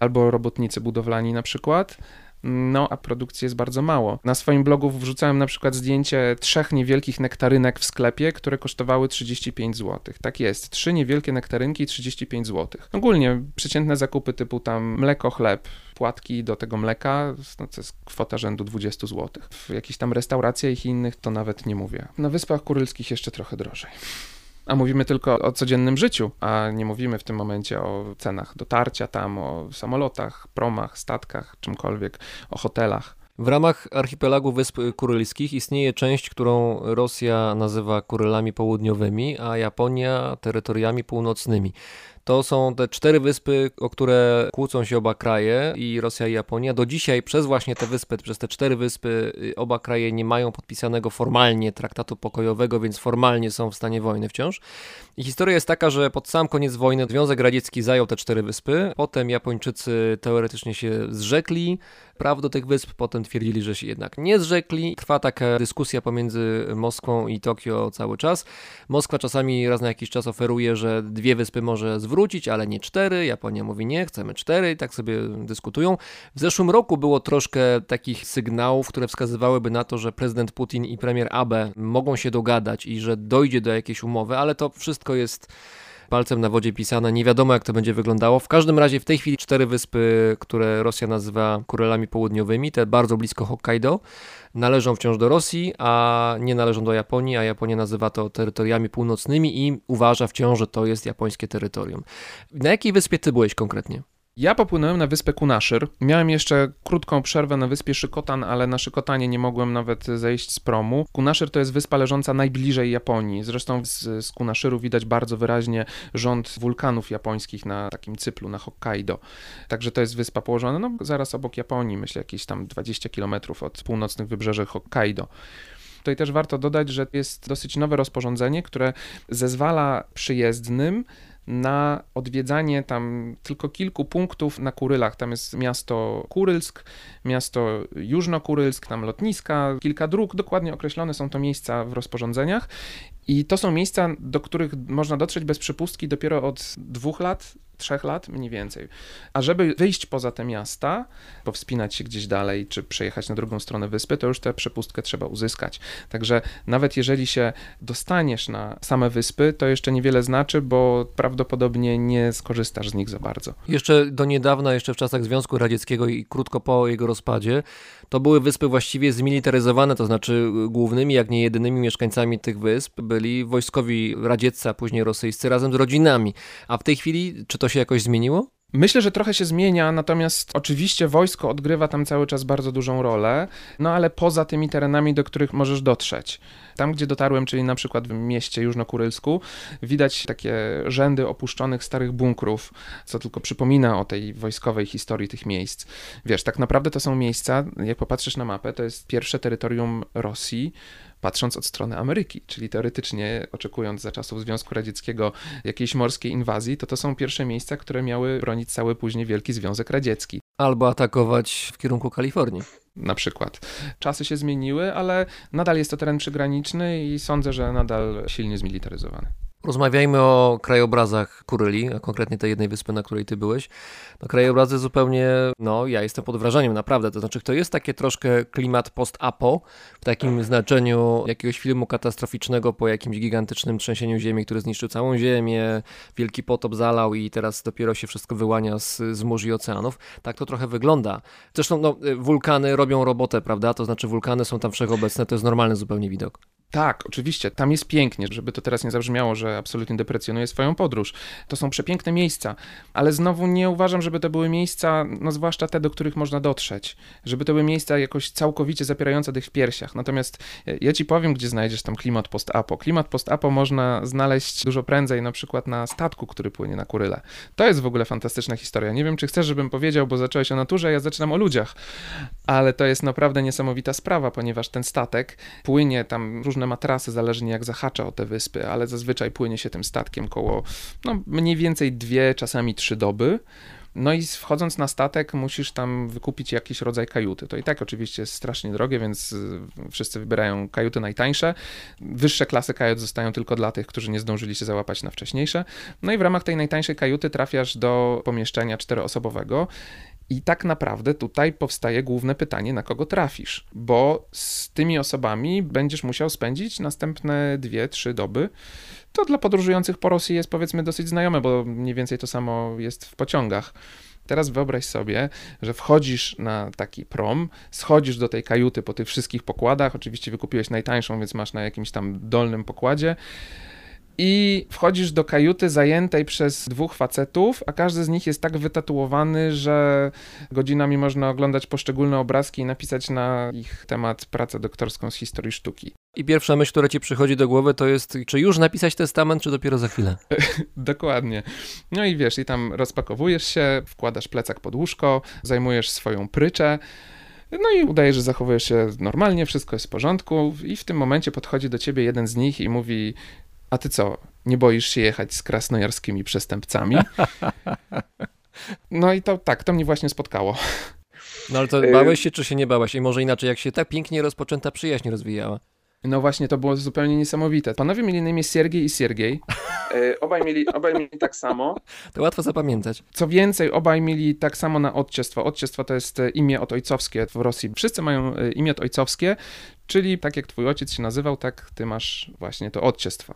albo robotnicy budowlani na przykład. No, a produkcji jest bardzo mało. Na swoim blogu wrzucałem na przykład zdjęcie trzech niewielkich nektarynek w sklepie, które kosztowały 35 zł. Tak jest, trzy niewielkie nektarynki 35 zł. Ogólnie przeciętne zakupy typu tam mleko, chleb, płatki do tego mleka, no to jest kwota rzędu 20 zł. W jakichś tam restauracjach i innych to nawet nie mówię. Na Wyspach Kurylskich jeszcze trochę drożej. A mówimy tylko o codziennym życiu, a nie mówimy w tym momencie o cenach dotarcia tam, o samolotach, promach, statkach, czymkolwiek, o hotelach. W ramach archipelagu Wysp Kurylskich istnieje część, którą Rosja nazywa Kurylami Południowymi, a Japonia terytoriami północnymi. To są te cztery wyspy, o które kłócą się oba kraje, i Rosja i Japonia. Do dzisiaj przez właśnie te wyspy, przez te cztery wyspy, y, oba kraje nie mają podpisanego formalnie traktatu pokojowego, więc formalnie są w stanie wojny wciąż. I historia jest taka, że pod sam koniec wojny Związek Radziecki zajął te cztery wyspy. Potem Japończycy teoretycznie się zrzekli praw do tych wysp, potem twierdzili, że się jednak nie zrzekli. Trwa taka dyskusja pomiędzy Moskwą i Tokio cały czas. Moskwa czasami raz na jakiś czas oferuje, że dwie wyspy może zwrócić, ale nie cztery. Japonia mówi nie, chcemy cztery i tak sobie dyskutują. W zeszłym roku było troszkę takich sygnałów, które wskazywałyby na to, że prezydent Putin i premier Abe mogą się dogadać i że dojdzie do jakiejś umowy, ale to wszystko jest palcem na wodzie pisane. Nie wiadomo, jak to będzie wyglądało. W każdym razie w tej chwili cztery wyspy, które Rosja nazywa Kurelami Południowymi, te bardzo blisko Hokkaido, należą wciąż do Rosji, a nie należą do Japonii, a Japonia nazywa to terytoriami północnymi i uważa wciąż, że to jest japońskie terytorium. Na jakiej wyspie ty byłeś konkretnie? Ja popłynąłem na wyspę Kunaszyr. Miałem jeszcze krótką przerwę na wyspie Szykotan, ale na Szykotanie nie mogłem nawet zejść z promu. Kunaszyr to jest wyspa leżąca najbliżej Japonii. Zresztą z, z Kunaszyru widać bardzo wyraźnie rząd wulkanów japońskich na takim cyplu, na Hokkaido. Także to jest wyspa położona no, zaraz obok Japonii, myślę jakieś tam 20 km od północnych wybrzeży Hokkaido. Tutaj też warto dodać, że jest dosyć nowe rozporządzenie, które zezwala przyjezdnym na odwiedzanie tam tylko kilku punktów na Kurylach. Tam jest miasto Kurylsk, miasto Jużno-Kurylsk, tam lotniska, kilka dróg, dokładnie określone są to miejsca w rozporządzeniach. I to są miejsca, do których można dotrzeć bez przepustki dopiero od dwóch lat, trzech lat mniej więcej. A żeby wyjść poza te miasta, powspinać się gdzieś dalej, czy przejechać na drugą stronę wyspy, to już tę przepustkę trzeba uzyskać. Także nawet jeżeli się dostaniesz na same wyspy, to jeszcze niewiele znaczy, bo prawdopodobnie nie skorzystasz z nich za bardzo. Jeszcze do niedawna, jeszcze w czasach Związku Radzieckiego i krótko po jego rozpadzie, to były wyspy właściwie zmilitaryzowane, to znaczy głównymi, jak nie jedynymi mieszkańcami tych wysp byli wojskowi radzieccy, a później rosyjscy razem z rodzinami. A w tej chwili, czy to się jakoś zmieniło? Myślę, że trochę się zmienia, natomiast oczywiście wojsko odgrywa tam cały czas bardzo dużą rolę, no ale poza tymi terenami, do których możesz dotrzeć. Tam, gdzie dotarłem, czyli na przykład w mieście Jużnokurylsku, widać takie rzędy opuszczonych starych bunkrów, co tylko przypomina o tej wojskowej historii tych miejsc. Wiesz, tak naprawdę to są miejsca, jak popatrzysz na mapę, to jest pierwsze terytorium Rosji, patrząc od strony Ameryki, czyli teoretycznie oczekując za czasów Związku Radzieckiego jakiejś morskiej inwazji, to to są pierwsze miejsca, które miały bronić cały później Wielki Związek Radziecki. Albo atakować w kierunku Kalifornii na przykład. Czasy się zmieniły, ale nadal jest to teren przygraniczny i sądzę, że nadal silnie zmilitaryzowany. Rozmawiajmy o krajobrazach Kuryli, a konkretnie tej jednej wyspy, na której ty byłeś. No, krajobrazy zupełnie, no ja jestem pod wrażeniem, naprawdę. To znaczy, to jest takie troszkę klimat post-apo, w takim znaczeniu jakiegoś filmu katastroficznego po jakimś gigantycznym trzęsieniu ziemi, który zniszczył całą ziemię, wielki potop zalał i teraz dopiero się wszystko wyłania z, z mórz i oceanów. Tak to trochę wygląda. Zresztą no, wulkany robią robotę, prawda? To znaczy wulkany są tam wszechobecne, to jest normalny zupełnie widok. Tak, oczywiście, tam jest pięknie, żeby to teraz nie zabrzmiało, że absolutnie deprecjonuję swoją podróż. To są przepiękne miejsca, ale znowu nie uważam, żeby to były miejsca, no zwłaszcza te, do których można dotrzeć, żeby to były miejsca jakoś całkowicie zapierające tych w piersiach. Natomiast e, ja ci powiem, gdzie znajdziesz tam klimat post-apo. Klimat post-apo można znaleźć dużo prędzej, na przykład na statku, który płynie na Kuryle. To jest w ogóle fantastyczna historia. Nie wiem, czy chcesz, żebym powiedział, bo zacząłeś o naturze, ja zaczynam o ludziach, ale to jest naprawdę niesamowita sprawa, ponieważ ten statek płynie tam różne różne matrasy, zależnie jak zahacza o te wyspy, ale zazwyczaj płynie się tym statkiem koło no, mniej więcej dwie, czasami trzy doby. No i wchodząc na statek, musisz tam wykupić jakiś rodzaj kajuty. To i tak oczywiście jest strasznie drogie, więc y, wszyscy wybierają kajuty najtańsze. Wyższe klasy kajut zostają tylko dla tych, którzy nie zdążyli się załapać na wcześniejsze. No i w ramach tej najtańszej kajuty trafiasz do pomieszczenia czteroosobowego i tak naprawdę tutaj powstaje główne pytanie, na kogo trafisz, bo z tymi osobami będziesz musiał spędzić następne dwie, trzy doby. To dla podróżujących po Rosji jest powiedzmy dosyć znajome, bo mniej więcej to samo jest w pociągach. Teraz wyobraź sobie, że wchodzisz na taki prom, schodzisz do tej kajuty po tych wszystkich pokładach. Oczywiście wykupiłeś najtańszą, więc masz na jakimś tam dolnym pokładzie i wchodzisz do kajuty zajętej przez dwóch facetów, a każdy z nich jest tak wytatuowany, że godzinami można oglądać poszczególne obrazki i napisać na ich temat pracę doktorską z historii sztuki. I pierwsza myśl, która ci przychodzi do głowy, to jest, czy już napisać testament, czy dopiero za chwilę? Dokładnie. No i wiesz, i tam rozpakowujesz się, wkładasz plecak pod łóżko, zajmujesz swoją pryczę. No i udaje, że zachowujesz się normalnie, wszystko jest w porządku, i w tym momencie podchodzi do ciebie jeden z nich i mówi: A ty co, nie boisz się jechać z krasnojarskimi przestępcami? No i to tak, to mnie właśnie spotkało. No ale to bałeś się, czy się nie bałeś? I może inaczej, jak się tak pięknie rozpoczęta przyjaźń rozwijała? No właśnie, to było zupełnie niesamowite. Panowie mieli na imię Siergiej i Siergiej. E, obaj, mieli, obaj mieli tak samo. To łatwo zapamiętać. Co więcej, obaj mieli tak samo na odciestwo. Odciestwo to jest e, imię od ojcowskie w Rosji. Wszyscy mają imię od ojcowskie, czyli tak jak twój ojciec się nazywał, tak ty masz właśnie to odciestwo.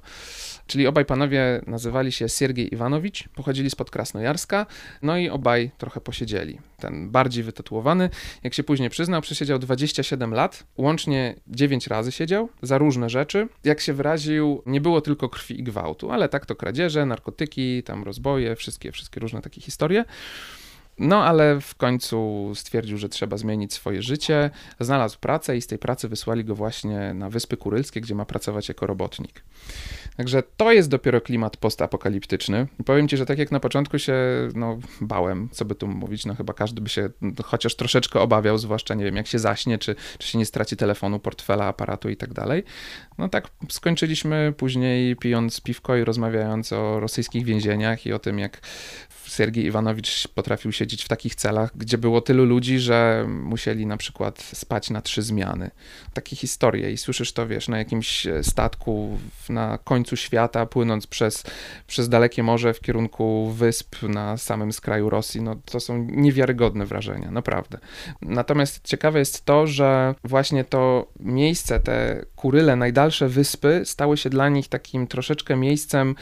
Czyli obaj panowie nazywali się Siergiej Iwanowicz, pochodzili spod Krasnojarska, no i obaj trochę posiedzieli. Ten bardziej wytatuowany, jak się później przyznał, przesiedział 27 lat, łącznie 9 razy siedział za różne rzeczy. Jak się wyraził, nie było tylko krwi i gwałtu, ale tak to kradzieże, narkotyki, tam rozboje, wszystkie, wszystkie różne takie historie. No, ale w końcu stwierdził, że trzeba zmienić swoje życie. Znalazł pracę i z tej pracy wysłali go właśnie na Wyspy Kurylskie, gdzie ma pracować jako robotnik. Także to jest dopiero klimat postapokaliptyczny. Powiem ci, że tak jak na początku się no, bałem, co by tu mówić, no chyba każdy by się chociaż troszeczkę obawiał, zwłaszcza nie wiem, jak się zaśnie, czy, czy się nie straci telefonu, portfela, aparatu i tak dalej. No tak skończyliśmy później pijąc piwko i rozmawiając o rosyjskich więzieniach i o tym, jak Sergiej Iwanowicz potrafił siedzieć w takich celach, gdzie było tylu ludzi, że musieli na przykład spać na trzy zmiany. Takie historie i słyszysz to, wiesz, na jakimś statku na końcu świata, płynąc przez, przez dalekie morze w kierunku wysp na samym skraju Rosji. No to są niewiarygodne wrażenia, naprawdę. Natomiast ciekawe jest to, że właśnie to miejsce, te kuryle, najdalsze wyspy, stały się dla nich takim troszeczkę miejscem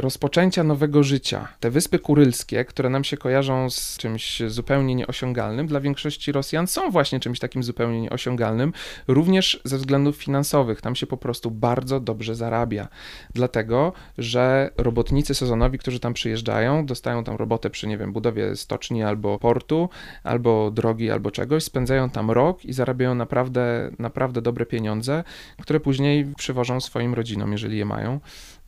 rozpoczęcia nowego życia. Te Wyspy Kurylskie, które nam się kojarzą z czymś zupełnie nieosiągalnym, dla większości Rosjan są właśnie czymś takim zupełnie nieosiągalnym, również ze względów finansowych. Tam się po prostu bardzo dobrze zarabia, dlatego że robotnicy sezonowi, którzy tam przyjeżdżają, dostają tam robotę przy, nie wiem, budowie stoczni albo portu, albo drogi, albo czegoś, spędzają tam rok i zarabiają naprawdę, naprawdę dobre pieniądze, które później przywożą swoim rodzinom, jeżeli je mają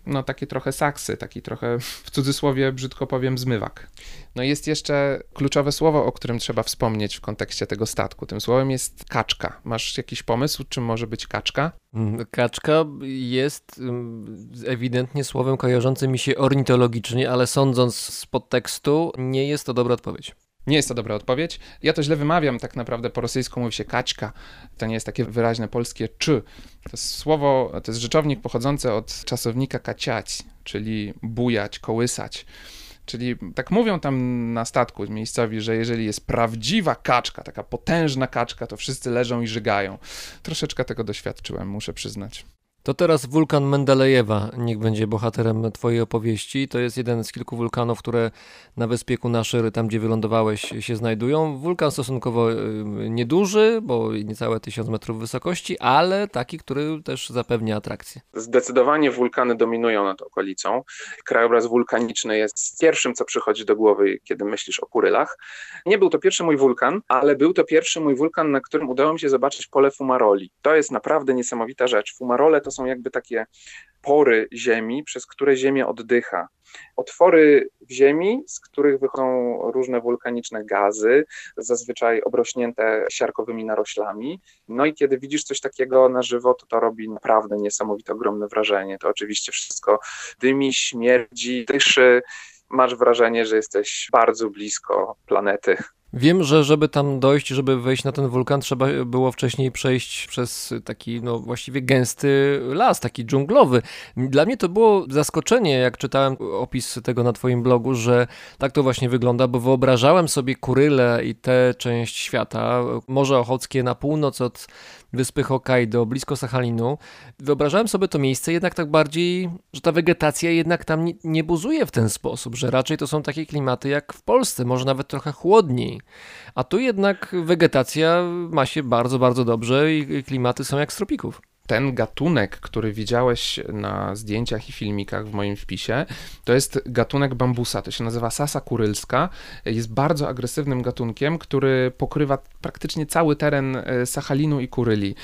no takie trochę saksy, taki trochę w cudzysłowie brzydko powiem zmywak. No jest jeszcze kluczowe słowo, o którym trzeba wspomnieć w kontekście tego statku. Tym słowem jest kaczka. Masz jakiś pomysł, czym może być kaczka? Mm, kaczka jest mm, ewidentnie słowem kojarzącym mi się ornitologicznie, ale sądząc z podtekstu, nie jest to dobra odpowiedź. Nie jest to dobra odpowiedź. Ja to źle wymawiam, tak naprawdę po rosyjsku mówi się kaćka. To nie jest takie wyraźne polskie czy. To jest słowo, to jest rzeczownik pochodzący od czasownika kaciać, czyli bujać, kołysać. Czyli tak mówią tam na statku miejscowi, że jeżeli jest prawdziwa kaczka, taka potężna kaczka, to wszyscy leżą i żygają. Troszeczkę tego doświadczyłem, muszę przyznać. To teraz wulkan Mendelejewa niech będzie bohaterem twojej opowieści. To jest jeden z kilku wulkanów, które na wyspie Kunaszyr, tam gdzie wylądowałeś, się znajdują. Wulkan stosunkowo y, nieduży, bo niecałe tysiąc metrów wysokości, ale taki, który też zapewnia atrakcję. Zdecydowanie wulkany dominują nad okolicą. Krajobraz wulkaniczny jest pierwszym, co przychodzi do głowy, kiedy myślisz o Kurylach. Nie był to pierwszy mój wulkan, ale był to pierwszy mój wulkan, na którym udało mi się zobaczyć pole Fumaroli. To jest naprawdę niesamowita rzecz. Fumarole to są jakby takie pory ziemi, przez które ziemia oddycha. Otwory w ziemi, z których wychodzą różne wulkaniczne gazy, zazwyczaj obrośnięte siarkowymi naroślami. No i kiedy widzisz coś takiego na żywo, to to robi naprawdę niesamowite, ogromne wrażenie. To oczywiście wszystko dymi, śmierdzi, dyszy. Masz wrażenie, że jesteś bardzo blisko planety. Wiem, że żeby tam dojść, żeby wejść na ten wulkan, trzeba było wcześniej przejść przez taki, no właściwie gęsty las, taki dżunglowy. Dla mnie to było zaskoczenie, jak czytałem opis tego na Twoim blogu, że tak to właśnie wygląda, bo wyobrażałem sobie Kuryle i tę część świata, Morze Ochockie na północ od wyspy Hokkaido, blisko Sachalinu. Wyobrażałem sobie to miejsce jednak tak bardziej, że ta wegetacja jednak tam nie, nie buzuje w ten sposób, że raczej to są takie klimaty jak w Polsce, może nawet trochę chłodniej. A tu jednak wegetacja ma się bardzo, bardzo dobrze i klimaty są jak z tropików. Ten gatunek, który widziałeś na zdjęciach i filmikach w moim wpisie, to jest gatunek bambusa. To się nazywa sasa kurylska. Jest bardzo agresywnym gatunkiem, który pokrywa praktycznie cały teren e, Sachalinu i Kuryli.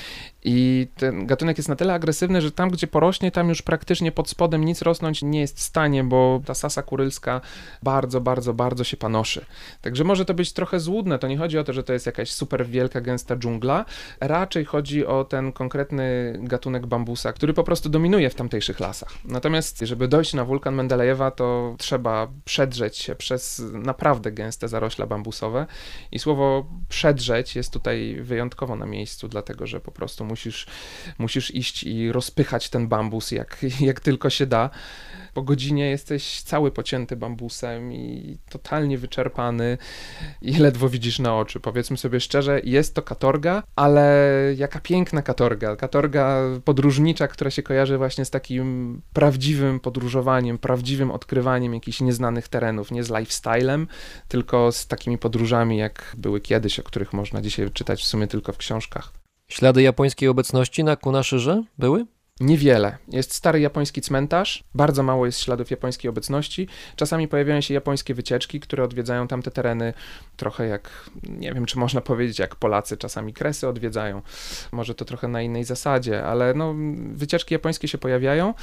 I ten gatunek jest na tyle agresywny, że tam, gdzie porośnie, tam już praktycznie pod spodem nic rosnąć nie jest w stanie, bo ta sasa kurylska bardzo, bardzo, bardzo się panoszy. Także może to być trochę złudne. To nie chodzi o to, że to jest jakaś super wielka, gęsta dżungla. Raczej chodzi o ten konkretny gatunek bambusa, który po prostu dominuje w tamtejszych lasach. Natomiast, żeby dojść na wulkan Mendelejewa, to trzeba przedrzeć się przez naprawdę gęste zarośla bambusowe. I słowo przedrzeć jest tutaj wyjątkowo na miejscu, dlatego że po prostu musisz, musisz iść i rozpychać ten bambus jak, jak tylko się da. Po godzinie jesteś cały pocięty bambusem i totalnie wyczerpany i ledwo widzisz na oczy. Powiedzmy sobie szczerze, jest to katorga, ale jaka piękna katorga. Katorga podróżnicza, która się kojarzy właśnie z takim prawdziwym podróżowaniem, prawdziwym odkrywaniem jakichś nieznanych terenów, nie z lifestylem, tylko z takimi podróżami, jak były kiedyś, o których można dzisiaj czytać w sumie tylko w książkach. Ślady japońskiej obecności na Kunashyrze były? Niewiele. Jest stary japoński cmentarz, bardzo mało jest śladów japońskiej obecności. Czasami pojawiają się japońskie wycieczki, które odwiedzają tamte tereny, trochę jak, nie wiem czy można powiedzieć, jak Polacy czasami kresy odwiedzają. Może to trochę na innej zasadzie, ale no, wycieczki japońskie się pojawiają.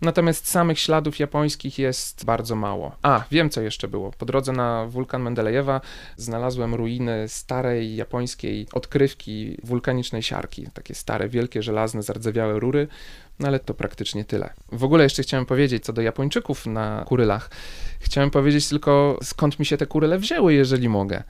Natomiast samych śladów japońskich jest bardzo mało. A, wiem co jeszcze było. Po drodze na wulkan Mendelejewa znalazłem ruiny starej japońskiej odkrywki wulkanicznej siarki. Takie stare, wielkie, żelazne, zardzewiałe rury. No ale to praktycznie tyle. W ogóle jeszcze chciałem powiedzieć co do Japończyków na Kurylach. Chciałem powiedzieć tylko skąd mi się te Kuryle wzięły, jeżeli mogę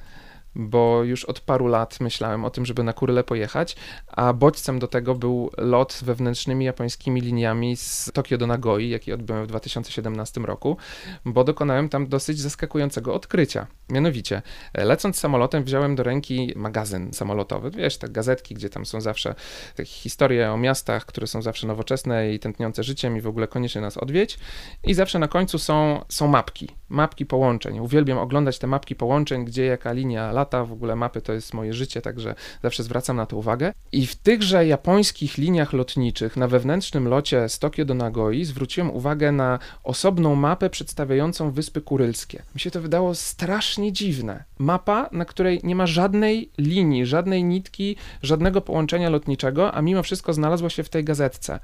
bo już od paru lat myślałem o tym, żeby na Kuryle pojechać, a bodźcem do tego był lot wewnętrznymi japońskimi liniami z Tokio do Nagoi, jaki odbyłem w 2017 roku, bo dokonałem tam dosyć zaskakującego odkrycia. Mianowicie, lecąc samolotem, wziąłem do ręki magazyn samolotowy. Wiesz, te gazetki, gdzie tam są zawsze te historie o miastach, które są zawsze nowoczesne i tętniące życiem i w ogóle koniecznie nas odwiedź. I zawsze na końcu są, są mapki, mapki połączeń. Uwielbiam oglądać te mapki połączeń, gdzie jaka linia lata, w ogóle mapy to jest moje życie, także zawsze zwracam na to uwagę. I w tychże japońskich liniach lotniczych na wewnętrznym locie z Tokio do Nagoi zwróciłem uwagę na osobną mapę przedstawiającą Wyspy Kurylskie. Mi się to wydało strasznie dziwne. Mapa, na której nie ma żadnej linii, żadnej nitki, żadnego połączenia lotniczego, a mimo wszystko znalazło się w tej gazetce.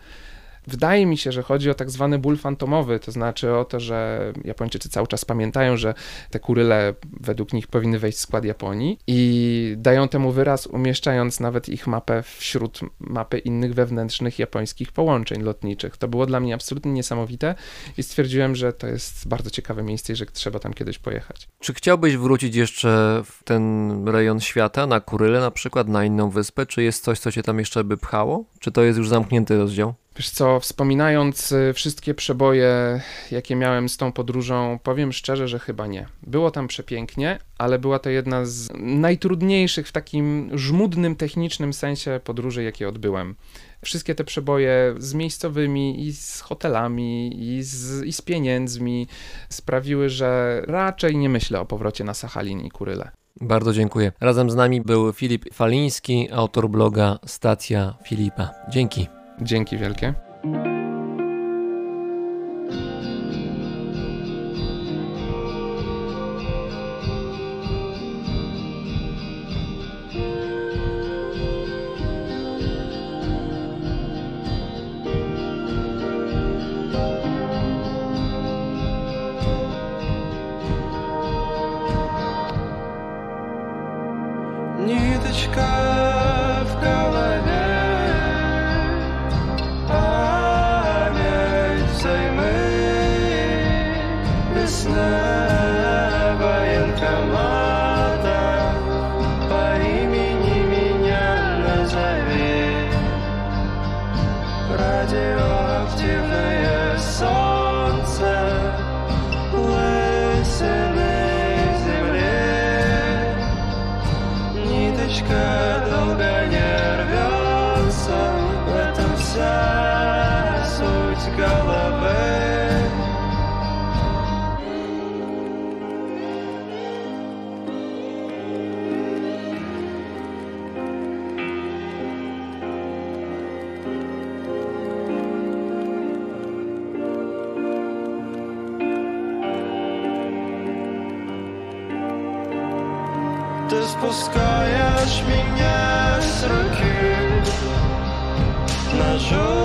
Wydaje mi się, że chodzi o tak zwany ból fantomowy, to znaczy o to, że Japończycy cały czas pamiętają, że te kuryle według nich powinny wejść w skład Japonii i dają temu wyraz, umieszczając nawet ich mapę wśród mapy innych wewnętrznych japońskich połączeń lotniczych. To było dla mnie absolutnie niesamowite i stwierdziłem, że to jest bardzo ciekawe miejsce i że trzeba tam kiedyś pojechać. Czy chciałbyś wrócić jeszcze w ten rejon świata, na Kuryle na przykład, na inną wyspę? Czy jest coś, co cię tam jeszcze by pchało? Czy to jest już zamknięty rozdział? Wiesz co, wspominając y, wszystkie przeboje, jakie miałem z tą podróżą, powiem szczerze, że chyba nie. Było tam przepięknie, ale była to jedna z najtrudniejszych w takim żmudnym, technicznym sensie podróży, jakie odbyłem. Wszystkie te przeboje z miejscowymi i z hotelami i z, i z pieniędzmi sprawiły, że raczej nie myślę o powrocie na Sachalin i Kuryle. Bardzo dziękuję. Razem z nami był Filip Faliński, autor bloga Stacja Filipa. Dzięki. Dzięki wielkie. Отпускаешь меня с руки. Ножом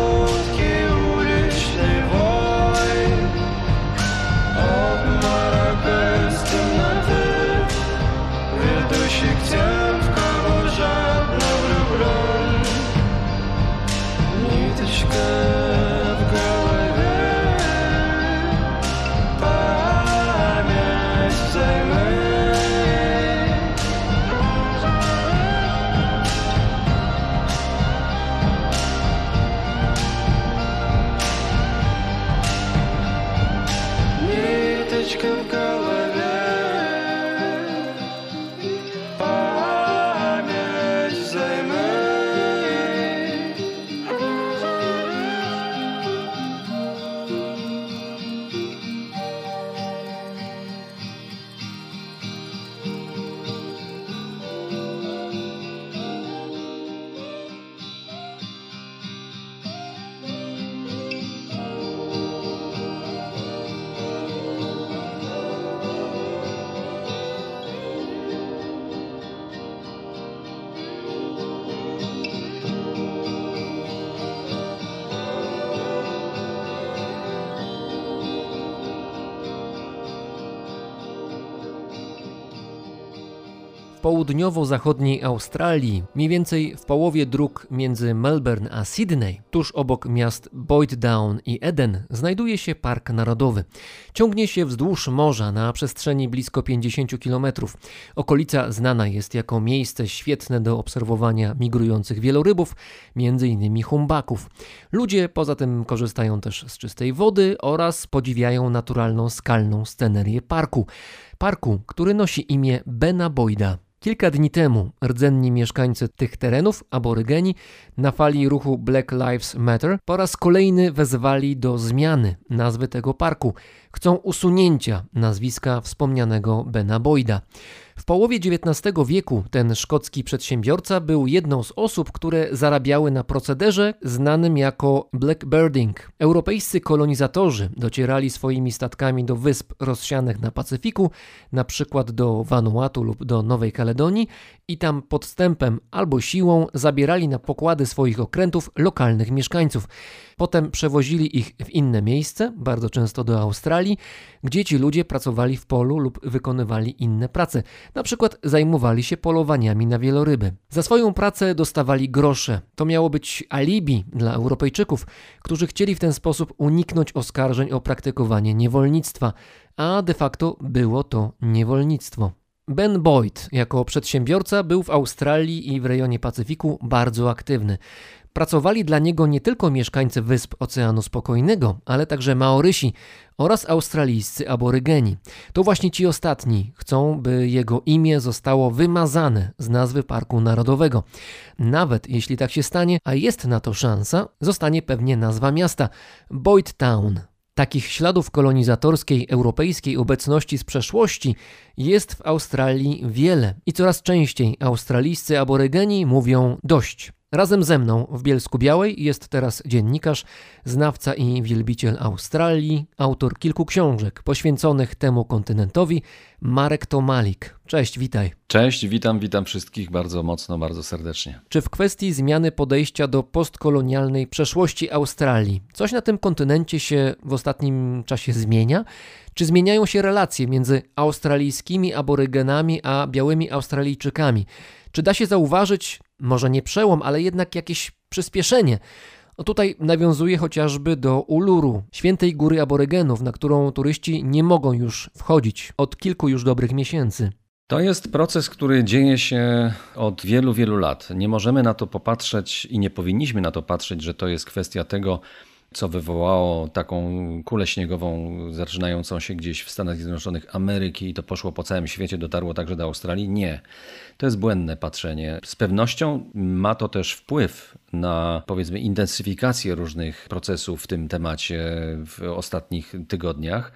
południowo-zachodniej Australii, mniej więcej w połowie dróg między Melbourne a Sydney, tuż obok miast Boyd Down i Eden, znajduje się Park Narodowy. Ciągnie się wzdłuż morza na przestrzeni blisko 50 km. Okolica znana jest jako miejsce świetne do obserwowania migrujących wielorybów, m.in. humbaków. Ludzie poza tym korzystają też z czystej wody oraz podziwiają naturalną skalną scenerię parku. Parku, który nosi imię Bena Boyda. Kilka dni temu rdzenni mieszkańcy tych terenów, aborygeni, na fali ruchu Black Lives Matter po raz kolejny wezwali do zmiany nazwy tego parku. Chcą usunięcia nazwiska wspomnianego Bena Boyda. W połowie XIX wieku ten szkocki przedsiębiorca był jedną z osób, które zarabiały na procederze znanym jako blackbirding. Europejscy kolonizatorzy docierali swoimi statkami do wysp rozsianych na Pacyfiku, na przykład do Vanuatu lub do Nowej Kaledonii i tam podstępem albo siłą zabierali na pokłady swoich okrętów lokalnych mieszkańców. Potem przewozili ich w inne miejsce, bardzo często do Australii, gdzie ci ludzie pracowali w polu lub wykonywali inne prace. Na przykład zajmowali się polowaniami na wieloryby. Za swoją pracę dostawali grosze. To miało być alibi dla Europejczyków, którzy chcieli w ten sposób uniknąć oskarżeń o praktykowanie niewolnictwa, a de facto było to niewolnictwo. Ben Boyd jako przedsiębiorca był w Australii i w rejonie Pacyfiku bardzo aktywny. Pracowali dla niego nie tylko mieszkańcy wysp Oceanu Spokojnego, ale także Maorysi oraz australijscy aborygeni. To właśnie ci ostatni chcą, by jego imię zostało wymazane z nazwy Parku Narodowego. Nawet jeśli tak się stanie, a jest na to szansa, zostanie pewnie nazwa miasta Boyd Town. Takich śladów kolonizatorskiej europejskiej obecności z przeszłości jest w Australii wiele i coraz częściej australijscy aborygeni mówią dość. Razem ze mną w Bielsku Białej jest teraz dziennikarz, znawca i wielbiciel Australii, autor kilku książek poświęconych temu kontynentowi, Marek Tomalik. Cześć, witaj. Cześć, witam, witam wszystkich bardzo mocno, bardzo serdecznie. Czy w kwestii zmiany podejścia do postkolonialnej przeszłości Australii coś na tym kontynencie się w ostatnim czasie zmienia? Czy zmieniają się relacje między australijskimi aborygenami a białymi Australijczykami? Czy da się zauważyć, może nie przełom, ale jednak jakieś przyspieszenie? No tutaj nawiązuje chociażby do Uluru, świętej góry aborygenów, na którą turyści nie mogą już wchodzić od kilku już dobrych miesięcy. To jest proces, który dzieje się od wielu, wielu lat. Nie możemy na to popatrzeć i nie powinniśmy na to patrzeć, że to jest kwestia tego, co wywołało taką kulę śniegową zaczynającą się gdzieś w Stanach Zjednoczonych Ameryki i to poszło po całym świecie, dotarło także do Australii. Nie. To jest błędne patrzenie. Z pewnością ma to też wpływ na powiedzmy intensyfikację różnych procesów w tym temacie w ostatnich tygodniach.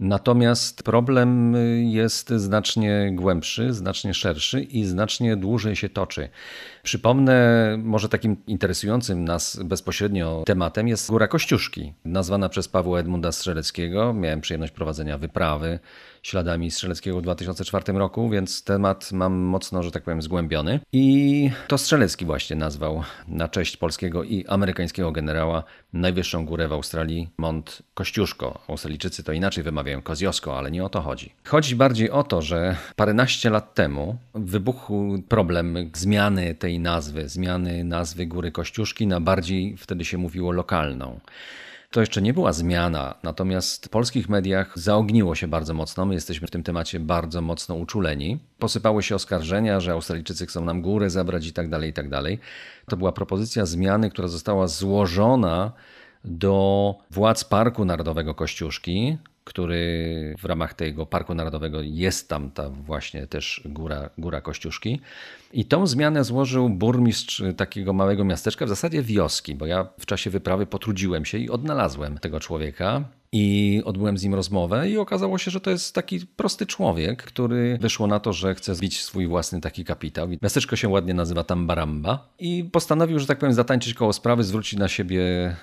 Natomiast problem jest znacznie głębszy, znacznie szerszy i znacznie dłużej się toczy. Przypomnę, może takim interesującym nas bezpośrednio tematem jest Góra Kościuszki, nazwana przez Pawła Edmunda Strzeleckiego. Miałem przyjemność prowadzenia wyprawy śladami Strzeleckiego w 2004 roku, więc temat mam mocno, że tak powiem, zgłębiony. I to Strzelecki właśnie nazwał na cześć polskiego i amerykańskiego generała najwyższą górę w Australii Mont Kościuszko. Australijczycy to inaczej wymawiają Koziosko, ale nie o to chodzi. Chodzi bardziej o to, że paręnaście lat temu wybuchł problem zmiany tej nazwy, zmiany nazwy Góry Kościuszki na bardziej, wtedy się mówiło, lokalną. To jeszcze nie była zmiana, natomiast w polskich mediach zaogniło się bardzo mocno. My jesteśmy w tym temacie bardzo mocno uczuleni. Posypały się oskarżenia, że Australijczycy chcą nam górę zabrać i tak dalej, i tak dalej. To była propozycja zmiany, która została złożona do władz Parku Narodowego Kościuszki, który w ramach tego Parku Narodowego jest tam ta właśnie też góra, góra Kościuszki. I tą zmianę złożył burmistrz takiego małego miasteczka, w zasadzie wioski, bo ja w czasie wyprawy potrudziłem się i odnalazłem tego człowieka. I odbyłem z nim rozmowę, i okazało się, że to jest taki prosty człowiek, który wyszło na to, że chce zbić swój własny taki kapitał. Miasteczko się ładnie nazywa Tambaramba i postanowił, że tak powiem, zatańczyć koło sprawy, zwrócić na siebie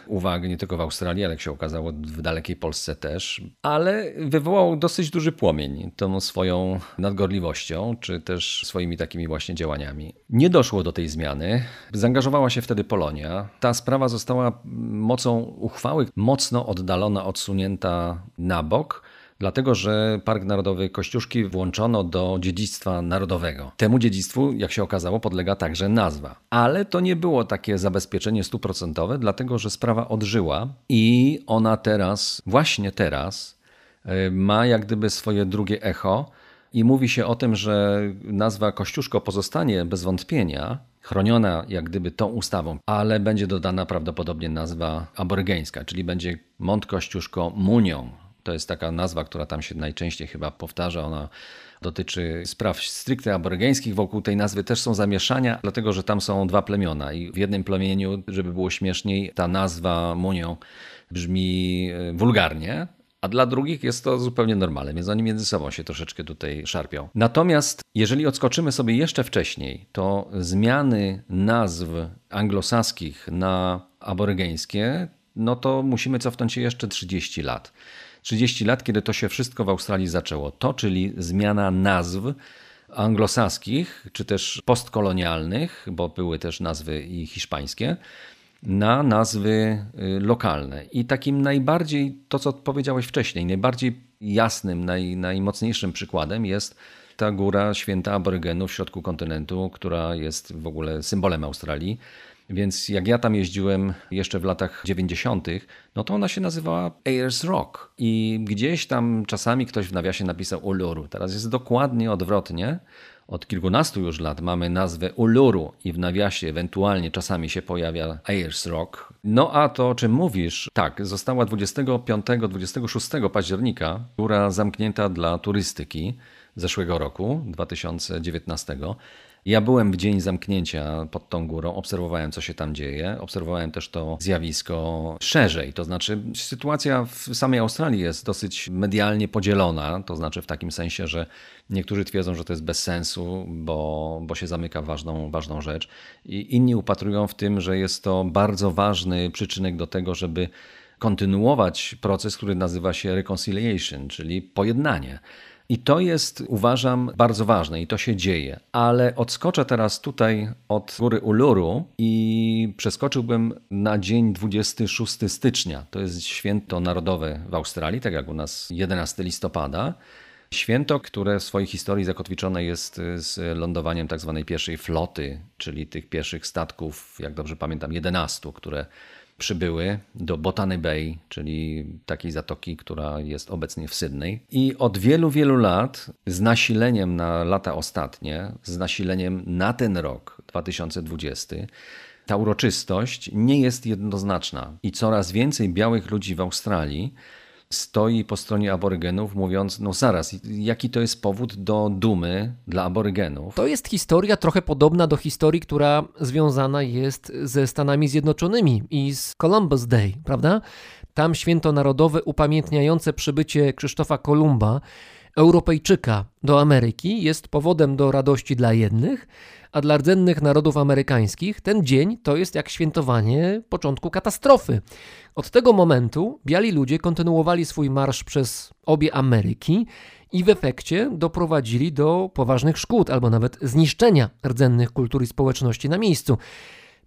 uwagę nie tylko w Australii, ale jak się okazało, w dalekiej Polsce też. Ale wywołał dosyć duży płomień tą swoją nadgorliwością, czy też swoimi takimi właśnie działaniami. Nie doszło do tej zmiany. Zaangażowała się wtedy Polonia. Ta sprawa została mocą uchwały mocno oddalona od odsunięta na bok, dlatego że Park Narodowy Kościuszki włączono do dziedzictwa narodowego. Temu dziedzictwu, jak się okazało, podlega także nazwa. Ale to nie było takie zabezpieczenie stuprocentowe, dlatego że sprawa odżyła i ona teraz, właśnie teraz, e, ma jak gdyby swoje drugie echo. I mówi się o tym, że nazwa Kościuszko pozostanie bez wątpienia chroniona jak gdyby tą ustawą, ale będzie dodana prawdopodobnie nazwa aborygeńska, czyli będzie Mont Kościuszko Munią. To jest taka nazwa, która tam się najczęściej chyba powtarza. Ona dotyczy spraw stricte aborygeńskich. Wokół tej nazwy też są zamieszania, dlatego że tam są dwa plemiona i w jednym plemieniu, żeby było śmieszniej, ta nazwa Munią brzmi e, wulgarnie, a dla drugich jest to zupełnie normalne, więc oni między sobą się troszeczkę tutaj szarpią. Natomiast jeżeli odskoczymy sobie jeszcze wcześniej, to zmiany nazw anglosaskich na aborygeńskie, no to musimy cofnąć się jeszcze 30 lat. 30 lat, kiedy to się wszystko w Australii zaczęło. To, czyli zmiana nazw anglosaskich, czy też postkolonialnych, bo były też nazwy i hiszpańskie, na nazwy y, lokalne. I takim najbardziej, to co powiedziałeś wcześniej, najbardziej jasnym, naj, najmocniejszym przykładem jest ta góra święta aborygenów w środku kontynentu, która jest w ogóle symbolem Australii. Więc jak ja tam jeździłem jeszcze w latach 90., no to ona się nazywała Ayers Rock. I gdzieś tam czasami ktoś w nawiasie napisał Uluru. Teraz jest dokładnie odwrotnie. Od kilkunastu już lat mamy nazwę Uluru i w nawiasie ewentualnie czasami się pojawia Ayers Rock. No a to o czym mówisz, tak, została 25-26 października góra zamknięta dla turystyki zeszłego roku, 2019. Ja byłem w dzień zamknięcia pod tą górą, obserwowałem, co się tam dzieje, obserwowałem też to zjawisko szerzej. To znaczy, sytuacja w samej Australii jest dosyć medialnie podzielona, to znaczy w takim sensie, że niektórzy twierdzą, że to jest bez sensu, bo, bo się zamyka ważną, ważną rzecz, i inni upatrują w tym, że jest to bardzo ważny przyczynek do tego, żeby kontynuować proces, który nazywa się reconciliation, czyli pojednanie. I to jest, uważam, bardzo ważne i to się dzieje. Ale odskoczę teraz tutaj od góry Uluru i przeskoczyłbym na dzień 26 stycznia. To jest święto narodowe w Australii, tak jak u nas 11 listopada. Święto, które w swojej historii zakotwiczone jest z lądowaniem tak zwanej pierwszej floty, czyli tych pierwszych statków, jak dobrze pamiętam, 11, które przybyły do Botany Bay, czyli takiej zatoki, która jest obecnie w Sydney. I od wielu, wielu lat, z nasileniem na lata ostatnie, z nasileniem na ten rok 2020, ta uroczystość nie jest jednoznaczna i coraz więcej białych ludzi w Australii stoi po stronie aborygenów, mówiąc: No zaraz, jaki to jest powód do dumy dla aborygenów? To jest historia trochę podobna do historii, która związana jest ze Stanami Zjednoczonymi i z Columbus Day, prawda? Tam święto narodowe upamiętniające przybycie Krzysztofa Kolumba, Europejczyka, do Ameryki jest powodem do radości dla jednych, a dla rdzennych narodów amerykańskich ten dzień to jest jak świętowanie początku katastrofy. Od tego momentu biali ludzie kontynuowali swój marsz przez obie Ameryki i w efekcie doprowadzili do poważnych szkód albo nawet zniszczenia rdzennych kultur i społeczności na miejscu.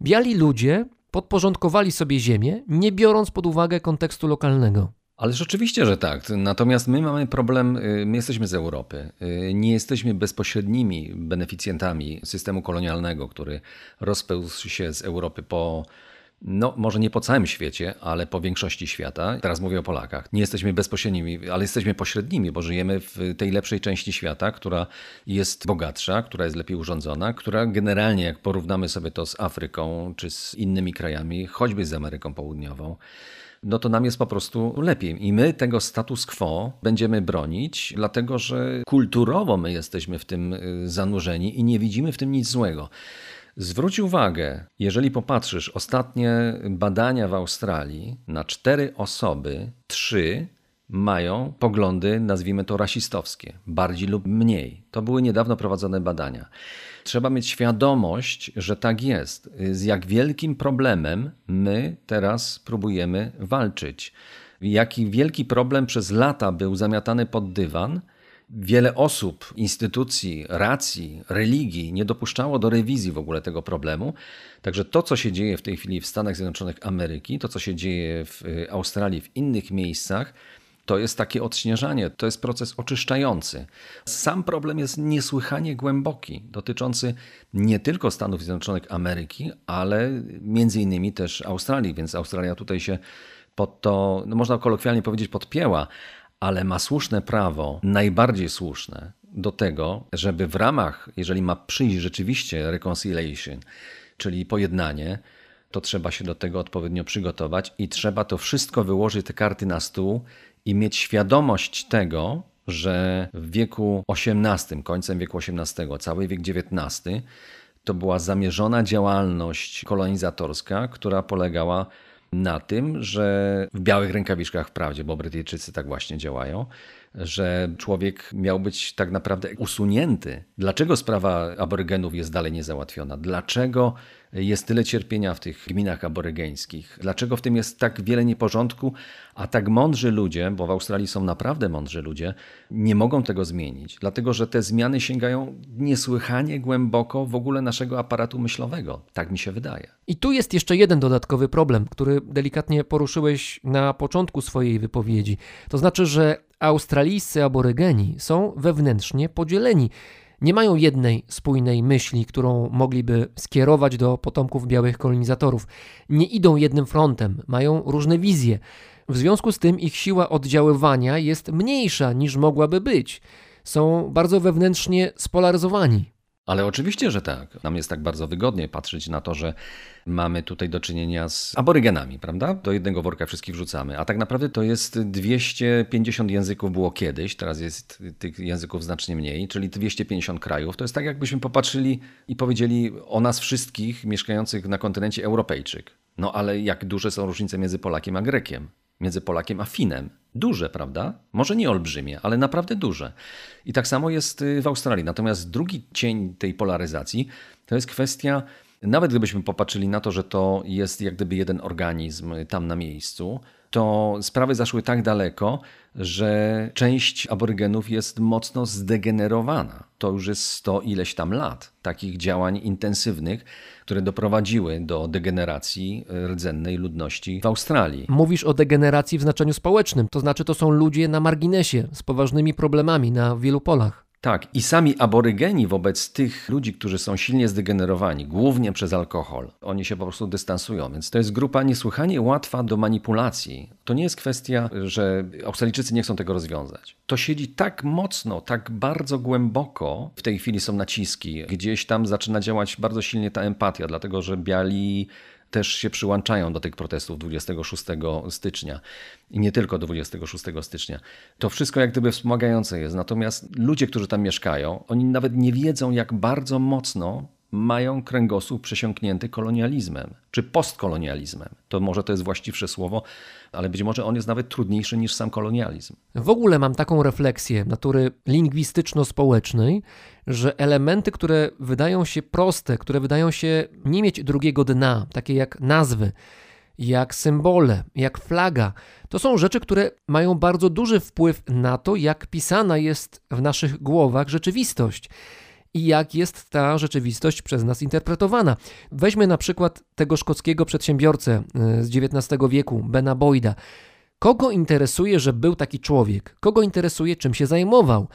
Biali ludzie podporządkowali sobie ziemię, nie biorąc pod uwagę kontekstu lokalnego. Ale rzeczywiście, że tak. Natomiast my mamy problem, y, my jesteśmy z Europy. Y, nie jesteśmy bezpośrednimi beneficjentami systemu kolonialnego, który rozpełzł się z Europy po no, może nie po całym świecie, ale po większości świata. Teraz mówię o Polakach. Nie jesteśmy bezpośrednimi, ale jesteśmy pośrednimi, bo żyjemy w tej lepszej części świata, która jest bogatsza, która jest lepiej urządzona, która generalnie, jak porównamy sobie to z Afryką czy z innymi krajami, choćby z Ameryką Południową, no to nam jest po prostu lepiej. I my tego status quo będziemy bronić, dlatego że kulturowo my jesteśmy w tym y, zanurzeni i nie widzimy w tym nic złego. Zwróć uwagę, jeżeli popatrzysz ostatnie badania w Australii na cztery osoby, trzy mają poglądy, nazwijmy to rasistowskie, bardziej lub mniej. To były niedawno prowadzone badania. Trzeba mieć świadomość, że tak jest. Z jak wielkim problemem my teraz próbujemy walczyć. Jaki wielki problem przez lata był zamiatany pod dywan, Wiele osób, instytucji, racji, religii nie dopuszczało do rewizji w ogóle tego problemu. Także to, co się dzieje w tej chwili w Stanach Zjednoczonych Ameryki, to, co się dzieje w y, Australii, w innych miejscach, to jest takie odśnieżanie, to jest proces oczyszczający. Sam problem jest niesłychanie głęboki, dotyczący nie tylko Stanów Zjednoczonych Ameryki, ale między innymi też Australii, więc Australia tutaj się pod to, no można kolokwialnie powiedzieć, podpięła ale ma słuszne prawo, najbardziej słuszne, do tego, żeby w ramach, jeżeli ma przyjść rzeczywiście reconciliation, czyli pojednanie, to trzeba się do tego odpowiednio przygotować i trzeba to wszystko wyłożyć, te karty na stół i mieć świadomość tego, że w wieku XVIII, końcem wieku XVIII, cały wiek XIX, to była zamierzona działalność kolonizatorska, która polegała na tym, że w białych rękawiczkach wprawdzie, bo Brytyjczycy tak właśnie działają, że człowiek miał być tak naprawdę usunięty. Dlaczego sprawa aborygenów jest dalej niezałatwiona? Dlaczego jest tyle cierpienia w tych gminach aborygeńskich? Dlaczego w tym jest tak wiele nieporządku, a tak mądrzy ludzie, bo w Australii są naprawdę mądrzy ludzie, nie mogą tego zmienić? Dlatego, że te zmiany sięgają niesłychanie głęboko w ogóle naszego aparatu myślowego. Tak mi się wydaje. I tu jest jeszcze jeden dodatkowy problem, który delikatnie poruszyłeś na początku swojej wypowiedzi. To znaczy, że australijscy aborygeni są wewnętrznie podzieleni nie mają jednej spójnej myśli, którą mogliby skierować do potomków białych kolonizatorów. Nie idą jednym frontem, mają różne wizje. W związku z tym ich siła oddziaływania jest mniejsza niż mogłaby być. Są bardzo wewnętrznie spolaryzowani. Ale oczywiście, że tak. Nam jest tak bardzo wygodnie patrzeć na to, że mamy tutaj do czynienia z aborygenami, prawda? Do jednego worka wszystkich wrzucamy. A tak naprawdę to jest 250 języków było kiedyś, teraz jest tych języków znacznie mniej, czyli 250 krajów. To jest tak, jakbyśmy popatrzyli i powiedzieli o nas wszystkich mieszkających na kontynencie Europejczyk. No ale jak duże są różnice między Polakiem a Grekiem? Między Polakiem a Finem. Duże, prawda? Może nie olbrzymie, ale naprawdę duże. I tak samo jest y, w Australii. Natomiast drugi cień tej polaryzacji to jest kwestia, nawet gdybyśmy popatrzyli na to, że to jest jak gdyby jeden organizm tam na miejscu, to sprawy zaszły tak daleko, że część aborygenów jest mocno zdegenerowana. To już jest sto ileś tam lat takich działań intensywnych, które doprowadziły do degeneracji rdzennej ludności w Australii. Mówisz o degeneracji w znaczeniu społecznym, to znaczy to są ludzie na marginesie z poważnymi problemami na wielu polach. Tak, i sami aborygeni wobec tych ludzi, którzy są silnie zdegenerowani, głównie przez alkohol, oni się po prostu dystansują, więc to jest grupa niesłychanie łatwa do manipulacji. To nie jest kwestia, że Australijczycy nie chcą tego rozwiązać. To siedzi tak mocno, tak bardzo głęboko, w tej chwili są naciski, gdzieś tam zaczyna działać bardzo silnie ta empatia, dlatego że biali też się przyłączają do tych protestów 26 stycznia i nie tylko 26 stycznia. To wszystko jak gdyby wspomagające jest. Natomiast ludzie, którzy tam mieszkają, oni nawet nie wiedzą, jak bardzo mocno mają kręgosłup przesiąknięty kolonializmem czy postkolonializmem. To może to jest właściwsze słowo, ale być może on jest nawet trudniejszy niż sam kolonializm. W ogóle mam taką refleksję natury lingwistyczno-społecznej, że elementy, które wydają się proste, które wydają się nie mieć drugiego dna, takie jak nazwy, jak symbole, jak flaga. To są rzeczy, które mają bardzo duży wpływ na to, jak pisana jest w naszych głowach rzeczywistość i jak jest ta rzeczywistość przez nas interpretowana. Weźmy na przykład tego szkockiego przedsiębiorcę y, z XIX wieku, Bena Boyda. Kogo interesuje, że był taki człowiek? Kogo interesuje, czym się zajmował?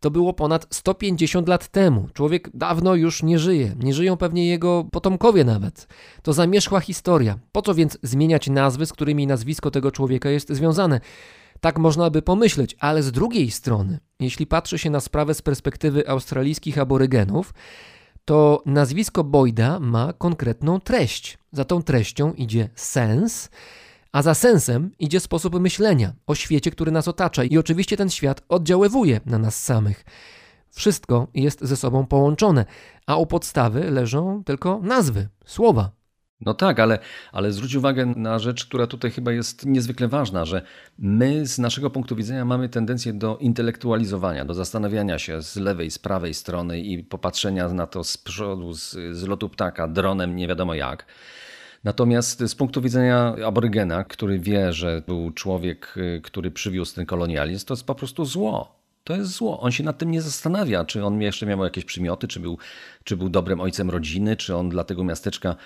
To było ponad 150 lat temu. Człowiek dawno już nie żyje. Nie żyją pewnie jego potomkowie nawet. To zamierzchła historia. Po co więc zmieniać nazwy, z którymi nazwisko tego człowieka jest związane? Tak można by pomyśleć, ale z drugiej strony, jeśli patrzy się na sprawę z perspektywy australijskich aborygenów, to nazwisko Boyda ma konkretną treść. Za tą treścią idzie sens, a za sensem idzie sposób myślenia o świecie, który nas otacza, i oczywiście ten świat oddziaływuje na nas samych. Wszystko jest ze sobą połączone, a u podstawy leżą tylko nazwy, słowa. No tak, ale, ale zwróć uwagę na rzecz, która tutaj chyba jest niezwykle ważna, że my z naszego punktu widzenia mamy tendencję do intelektualizowania, do zastanawiania się z lewej, z prawej strony i popatrzenia na to z przodu, z, z lotu ptaka, dronem, nie wiadomo jak. Natomiast z punktu widzenia aborygena, który wie, że był człowiek, y, który przywiózł ten kolonializm, to jest po prostu zło. To jest zło. On się nad tym nie zastanawia, czy on jeszcze miał jakieś przymioty, czy był, czy był dobrym ojcem rodziny, czy on dla tego miasteczka,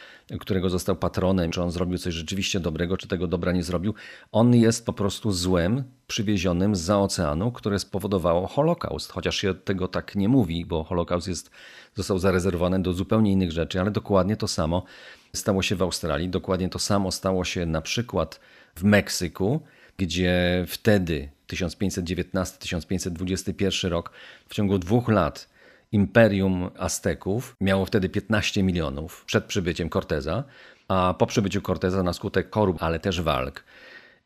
którego został patronem, czy on zrobił coś rzeczywiście dobrego, czy tego dobra nie zrobił. On jest po prostu złem przywiezionym z oceanu, które spowodowało Holokaust. Chociaż się tego tak nie mówi, bo Holokaust jest, został zarezerwowany do zupełnie innych rzeczy, ale dokładnie to samo stało się w Australii. Dokładnie to samo stało się na przykład w Meksyku, gdzie wtedy 1519-1521 rok, w ciągu dwóch lat imperium Azteków miało wtedy 15 milionów przed przybyciem Corteza, a po przybyciu Corteza na skutek korub, ale też walk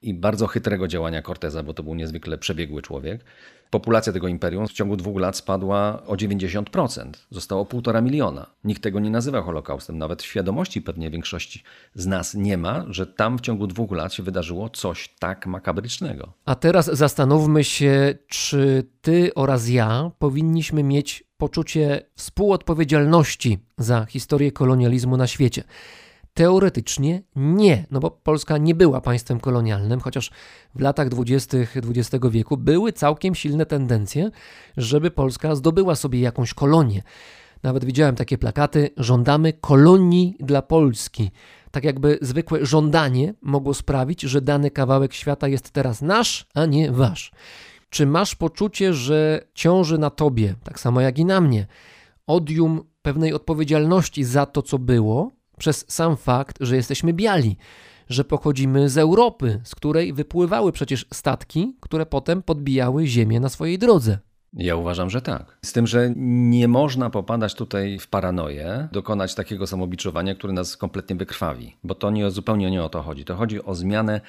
i bardzo chytrego działania Corteza, bo to był niezwykle przebiegły człowiek, populacja tego imperium w ciągu dwóch lat spadła o 90%. Zostało półtora miliona. Nikt tego nie nazywa Holokaustem. Nawet świadomości pewnie większości z nas nie ma, że tam w ciągu dwóch lat się wydarzyło coś tak makabrycznego. A teraz zastanówmy się, czy ty oraz ja powinniśmy mieć poczucie współodpowiedzialności za historię kolonializmu na świecie. Teoretycznie nie, no bo Polska nie była państwem kolonialnym, chociaż w latach dwudziestych XX wieku były całkiem silne tendencje, żeby Polska zdobyła sobie jakąś kolonię. Nawet widziałem takie plakaty: żądamy kolonii dla Polski. Tak jakby zwykłe żądanie mogło sprawić, że dany kawałek świata jest teraz nasz, a nie wasz. Czy masz poczucie, że ciąży na tobie, tak samo jak i na mnie, odium pewnej odpowiedzialności za to, co było, przez sam fakt, że jesteśmy biali, że pochodzimy z Europy, z której wypływały przecież statki, które potem podbijały ziemię na swojej drodze. Ja uważam, że tak. Z tym, że nie można popadać tutaj w paranoję, dokonać takiego samobiczowania, które nas kompletnie wykrwawi, bo to nie, zupełnie nie o to chodzi. To chodzi o zmianę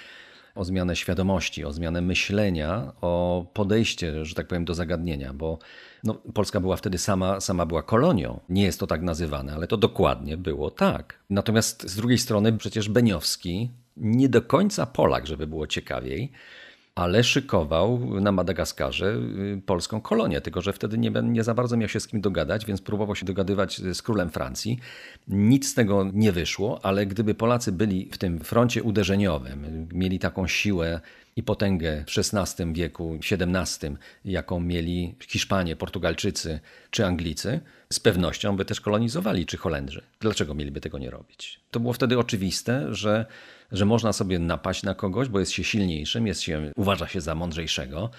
o zmianę świadomości, o zmianę myślenia, o podejście, że tak powiem, do zagadnienia, bo no, Polska była wtedy sama, sama była kolonią. Nie jest to tak nazywane, ale to dokładnie było tak. Natomiast z drugiej strony przecież Beniowski nie do końca Polak, żeby było ciekawiej, ale szykował na Madagaskarze y, polską kolonię, tylko że wtedy nie, nie za bardzo miał się z kim dogadać, więc próbował się dogadywać z królem Francji. Nic z tego nie wyszło, ale gdyby Polacy byli w tym froncie uderzeniowym, mieli taką siłę i potęgę w XVI wieku, XVII, jaką mieli Hiszpanie, Portugalczycy czy Anglicy, z pewnością by też kolonizowali, czy Holendrzy. Dlaczego mieliby tego nie robić? To było wtedy oczywiste, że że można sobie napaść na kogoś, bo jest się silniejszym, jest się, uważa się za mądrzejszego,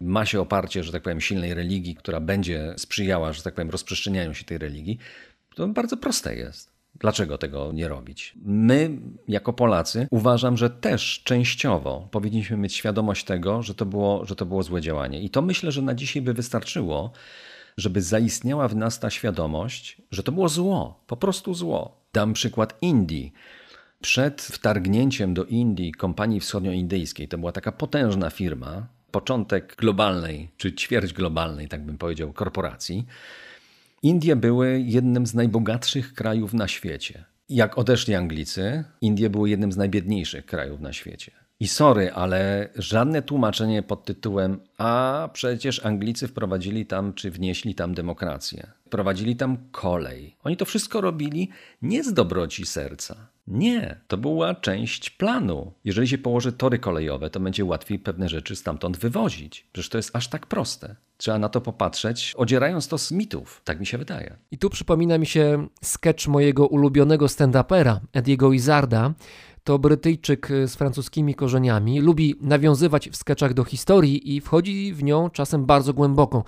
ma się oparcie, że tak powiem, silnej religii, która będzie sprzyjała, że tak powiem, rozprzestrzenianiu się tej religii, to bardzo proste jest. Dlaczego tego nie robić? My, jako Polacy, uważam, że też częściowo powinniśmy mieć świadomość tego, że to było, że to było złe działanie. I to myślę, że na dzisiaj by wystarczyło, żeby zaistniała w nas ta świadomość, że to było zło, po prostu zło. Dam przykład Indii. Przed wtargnięciem do Indii kompanii wschodnioindyjskiej, to była taka potężna firma, początek globalnej, czy ćwierć globalnej, tak bym powiedział, korporacji, Indie były jednym z najbogatszych krajów na świecie. Jak odeszli Anglicy, Indie były jednym z najbiedniejszych krajów na świecie. I sorry, ale żadne tłumaczenie pod tytułem a przecież Anglicy wprowadzili tam, czy wnieśli tam demokrację. Wprowadzili tam kolej. Oni to wszystko robili nie z dobroci serca. Nie, to była część planu. Jeżeli się położy tory kolejowe, to będzie łatwiej pewne rzeczy stamtąd wywozić. Przecież to jest aż tak proste. Trzeba na to popatrzeć, odzierając to z mitów. Tak mi się wydaje. I tu przypomina mi się sketch mojego ulubionego stand-upera, Ediego Izarda. To Brytyjczyk z francuskimi korzeniami. Lubi nawiązywać w sketchach do historii i wchodzi w nią czasem bardzo głęboko.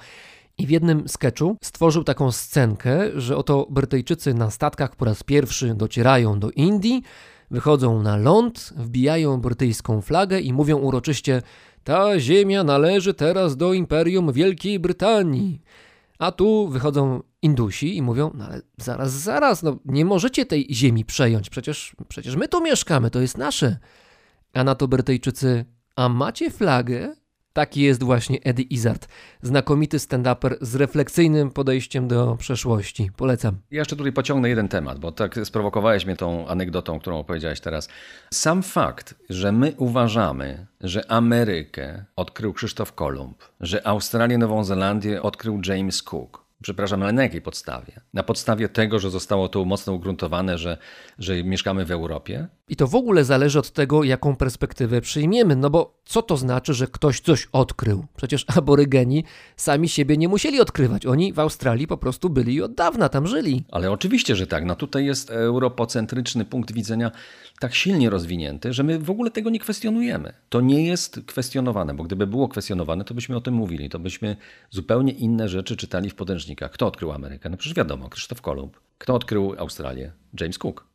I w jednym sketchu stworzył taką scenkę, że oto Brytyjczycy na statkach po raz pierwszy docierają do Indii, wychodzą na ląd, wbijają brytyjską flagę i mówią uroczyście: Ta ziemia należy teraz do Imperium Wielkiej Brytanii. A tu wychodzą Indusi i mówią: No ale zaraz, zaraz, no nie możecie tej ziemi przejąć, przecież, przecież my tu mieszkamy, to jest nasze. A na to Brytyjczycy: A macie flagę? Taki jest właśnie Eddie Izzard, znakomity stand-uper z refleksyjnym podejściem do przeszłości. Polecam. Ja jeszcze tutaj pociągnę jeden temat, bo tak sprowokowałeś mnie tą anegdotą, którą opowiedziałeś teraz. Sam fakt, że my uważamy, że Amerykę odkrył Krzysztof Kolumb, że Australię, Nową Zelandię odkrył James Cook, Przepraszam, ale na jakiej podstawie? Na podstawie tego, że zostało to mocno ugruntowane, że, że mieszkamy w Europie? I to w ogóle zależy od tego, jaką perspektywę przyjmiemy. No bo co to znaczy, że ktoś coś odkrył? Przecież aborygeni sami siebie nie musieli odkrywać. Oni w Australii po prostu byli i od dawna tam żyli. Ale oczywiście, że tak. No tutaj jest europocentryczny punkt widzenia tak silnie rozwinięty, że my w ogóle tego nie kwestionujemy. To nie jest kwestionowane, bo gdyby było kwestionowane, to byśmy o tym mówili. To byśmy zupełnie inne rzeczy czytali w podręcznikach. Kto odkrył Amerykę? No przecież wiadomo, Krzysztof Kolumb. Kto odkrył Australię? James Cook.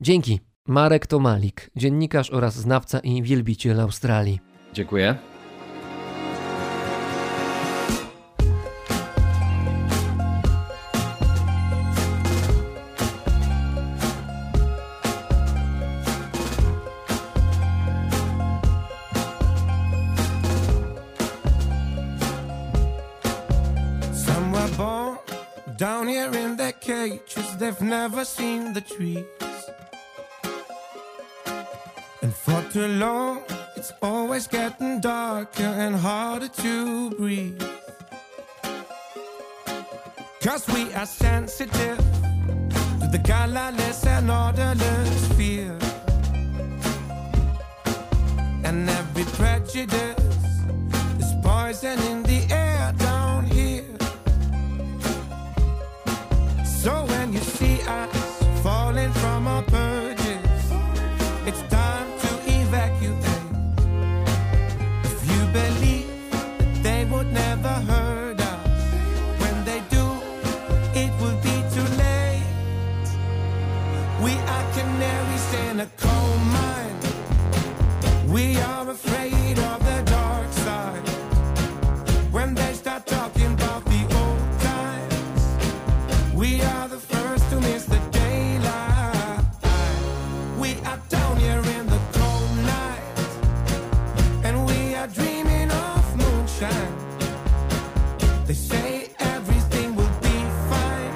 Dzięki. Marek Tomalik, dziennikarz oraz znawca i wielbiciel Australii. Dziękuję. Down here in their cages, they've never seen the trees. Too long, it's always getting darker and harder to breathe. Cause we are sensitive to the colorless and orderless fear. And every prejudice is poison in the air down here. So when you see us falling from our perches, afraid of the dark side. When they start talking about the old times, we are the first to miss the daylight. We are down here in the cold night, and we are dreaming of moonshine. They say everything will be fine,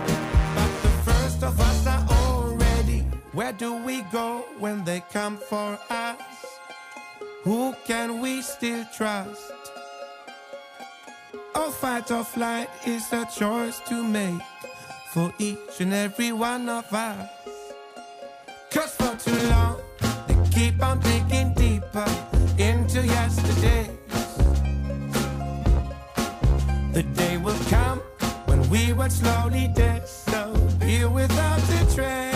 but the first of us are already. Where do we go when they come for us? Who can we still trust? Or fight or flight is a choice to make for each and every one of us. Cause for too long, they keep on digging deeper into yesterday. The day will come when we will slowly disappear without a trace.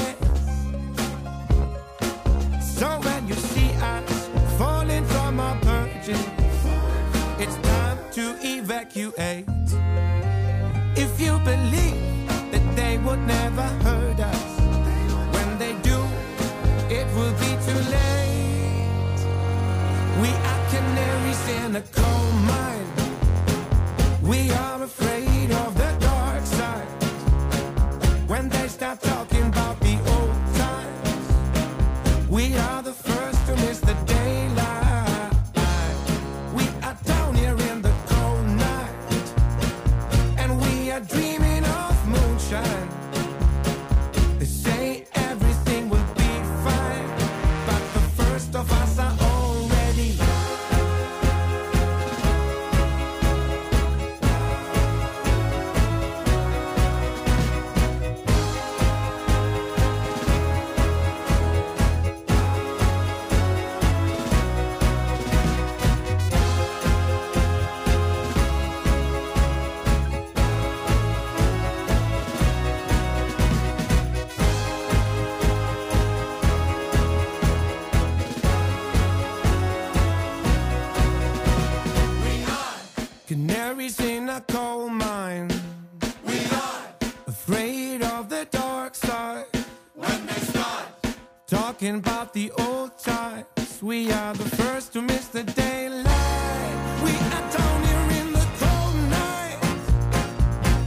Talking about the old times. We are the first to miss the daylight. We are down here in the cold night,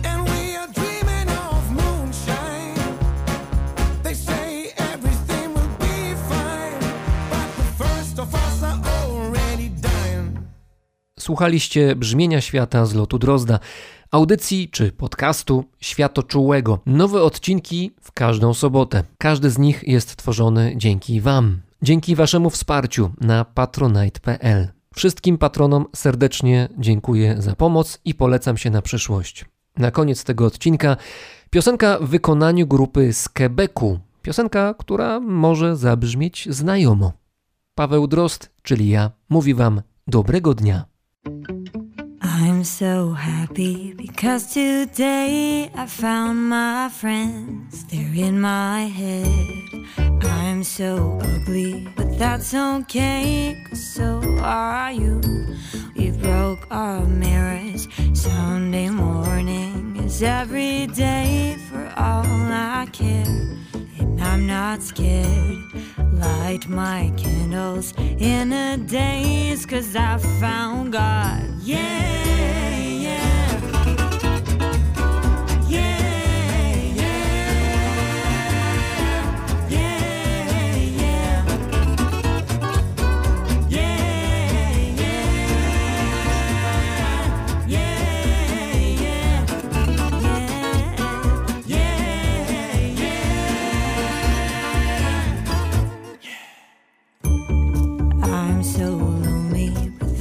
and we are dreaming of moonshine. They say everything will be fine, but the first of us are already dying. Słuchaliście brzmienia świata z lotu Drozda, audycji czy podcastu Światoczułego. Nowe odcinki w każdą sobotę. Każdy z nich jest tworzony dzięki Wam, dzięki Waszemu wsparciu na patronite.pl. Wszystkim patronom serdecznie dziękuję za pomoc i polecam się na przyszłość. Na koniec tego odcinka piosenka w wykonaniu grupy z Quebecu. Piosenka, która może zabrzmieć znajomo. Paweł Drost, czyli ja, mówi Wam dobrego dnia. I'm so happy because today I found my friends. They're in my head. I'm so ugly, but that's okay, cause so are you. We broke our mirrors. Sunday morning is every day for all I care. I'm not scared. Light my candles in a daze, cause I found God. Yeah, yeah. Yeah,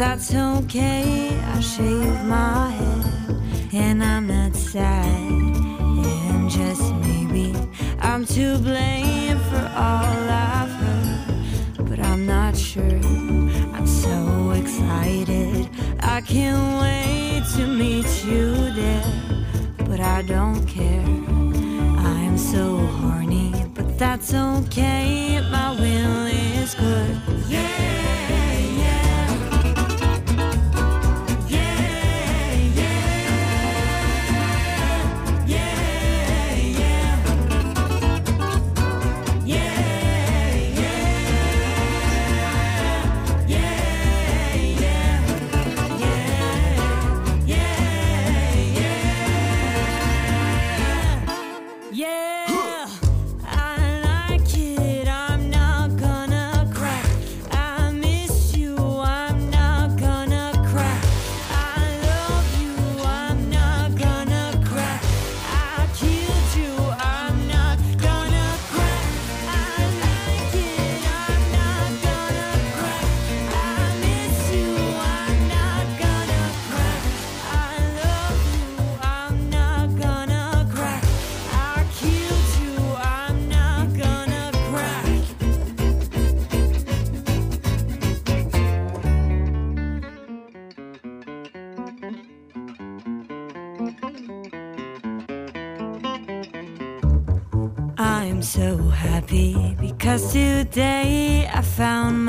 that's okay. I shave my head, and I'm not sad. And just maybe I'm to blame for all I've heard, but I'm not sure. I'm so excited, I can't wait to meet you there, but I don't care. I'm so horny, but that's okay. My will is good. Yeah, day I found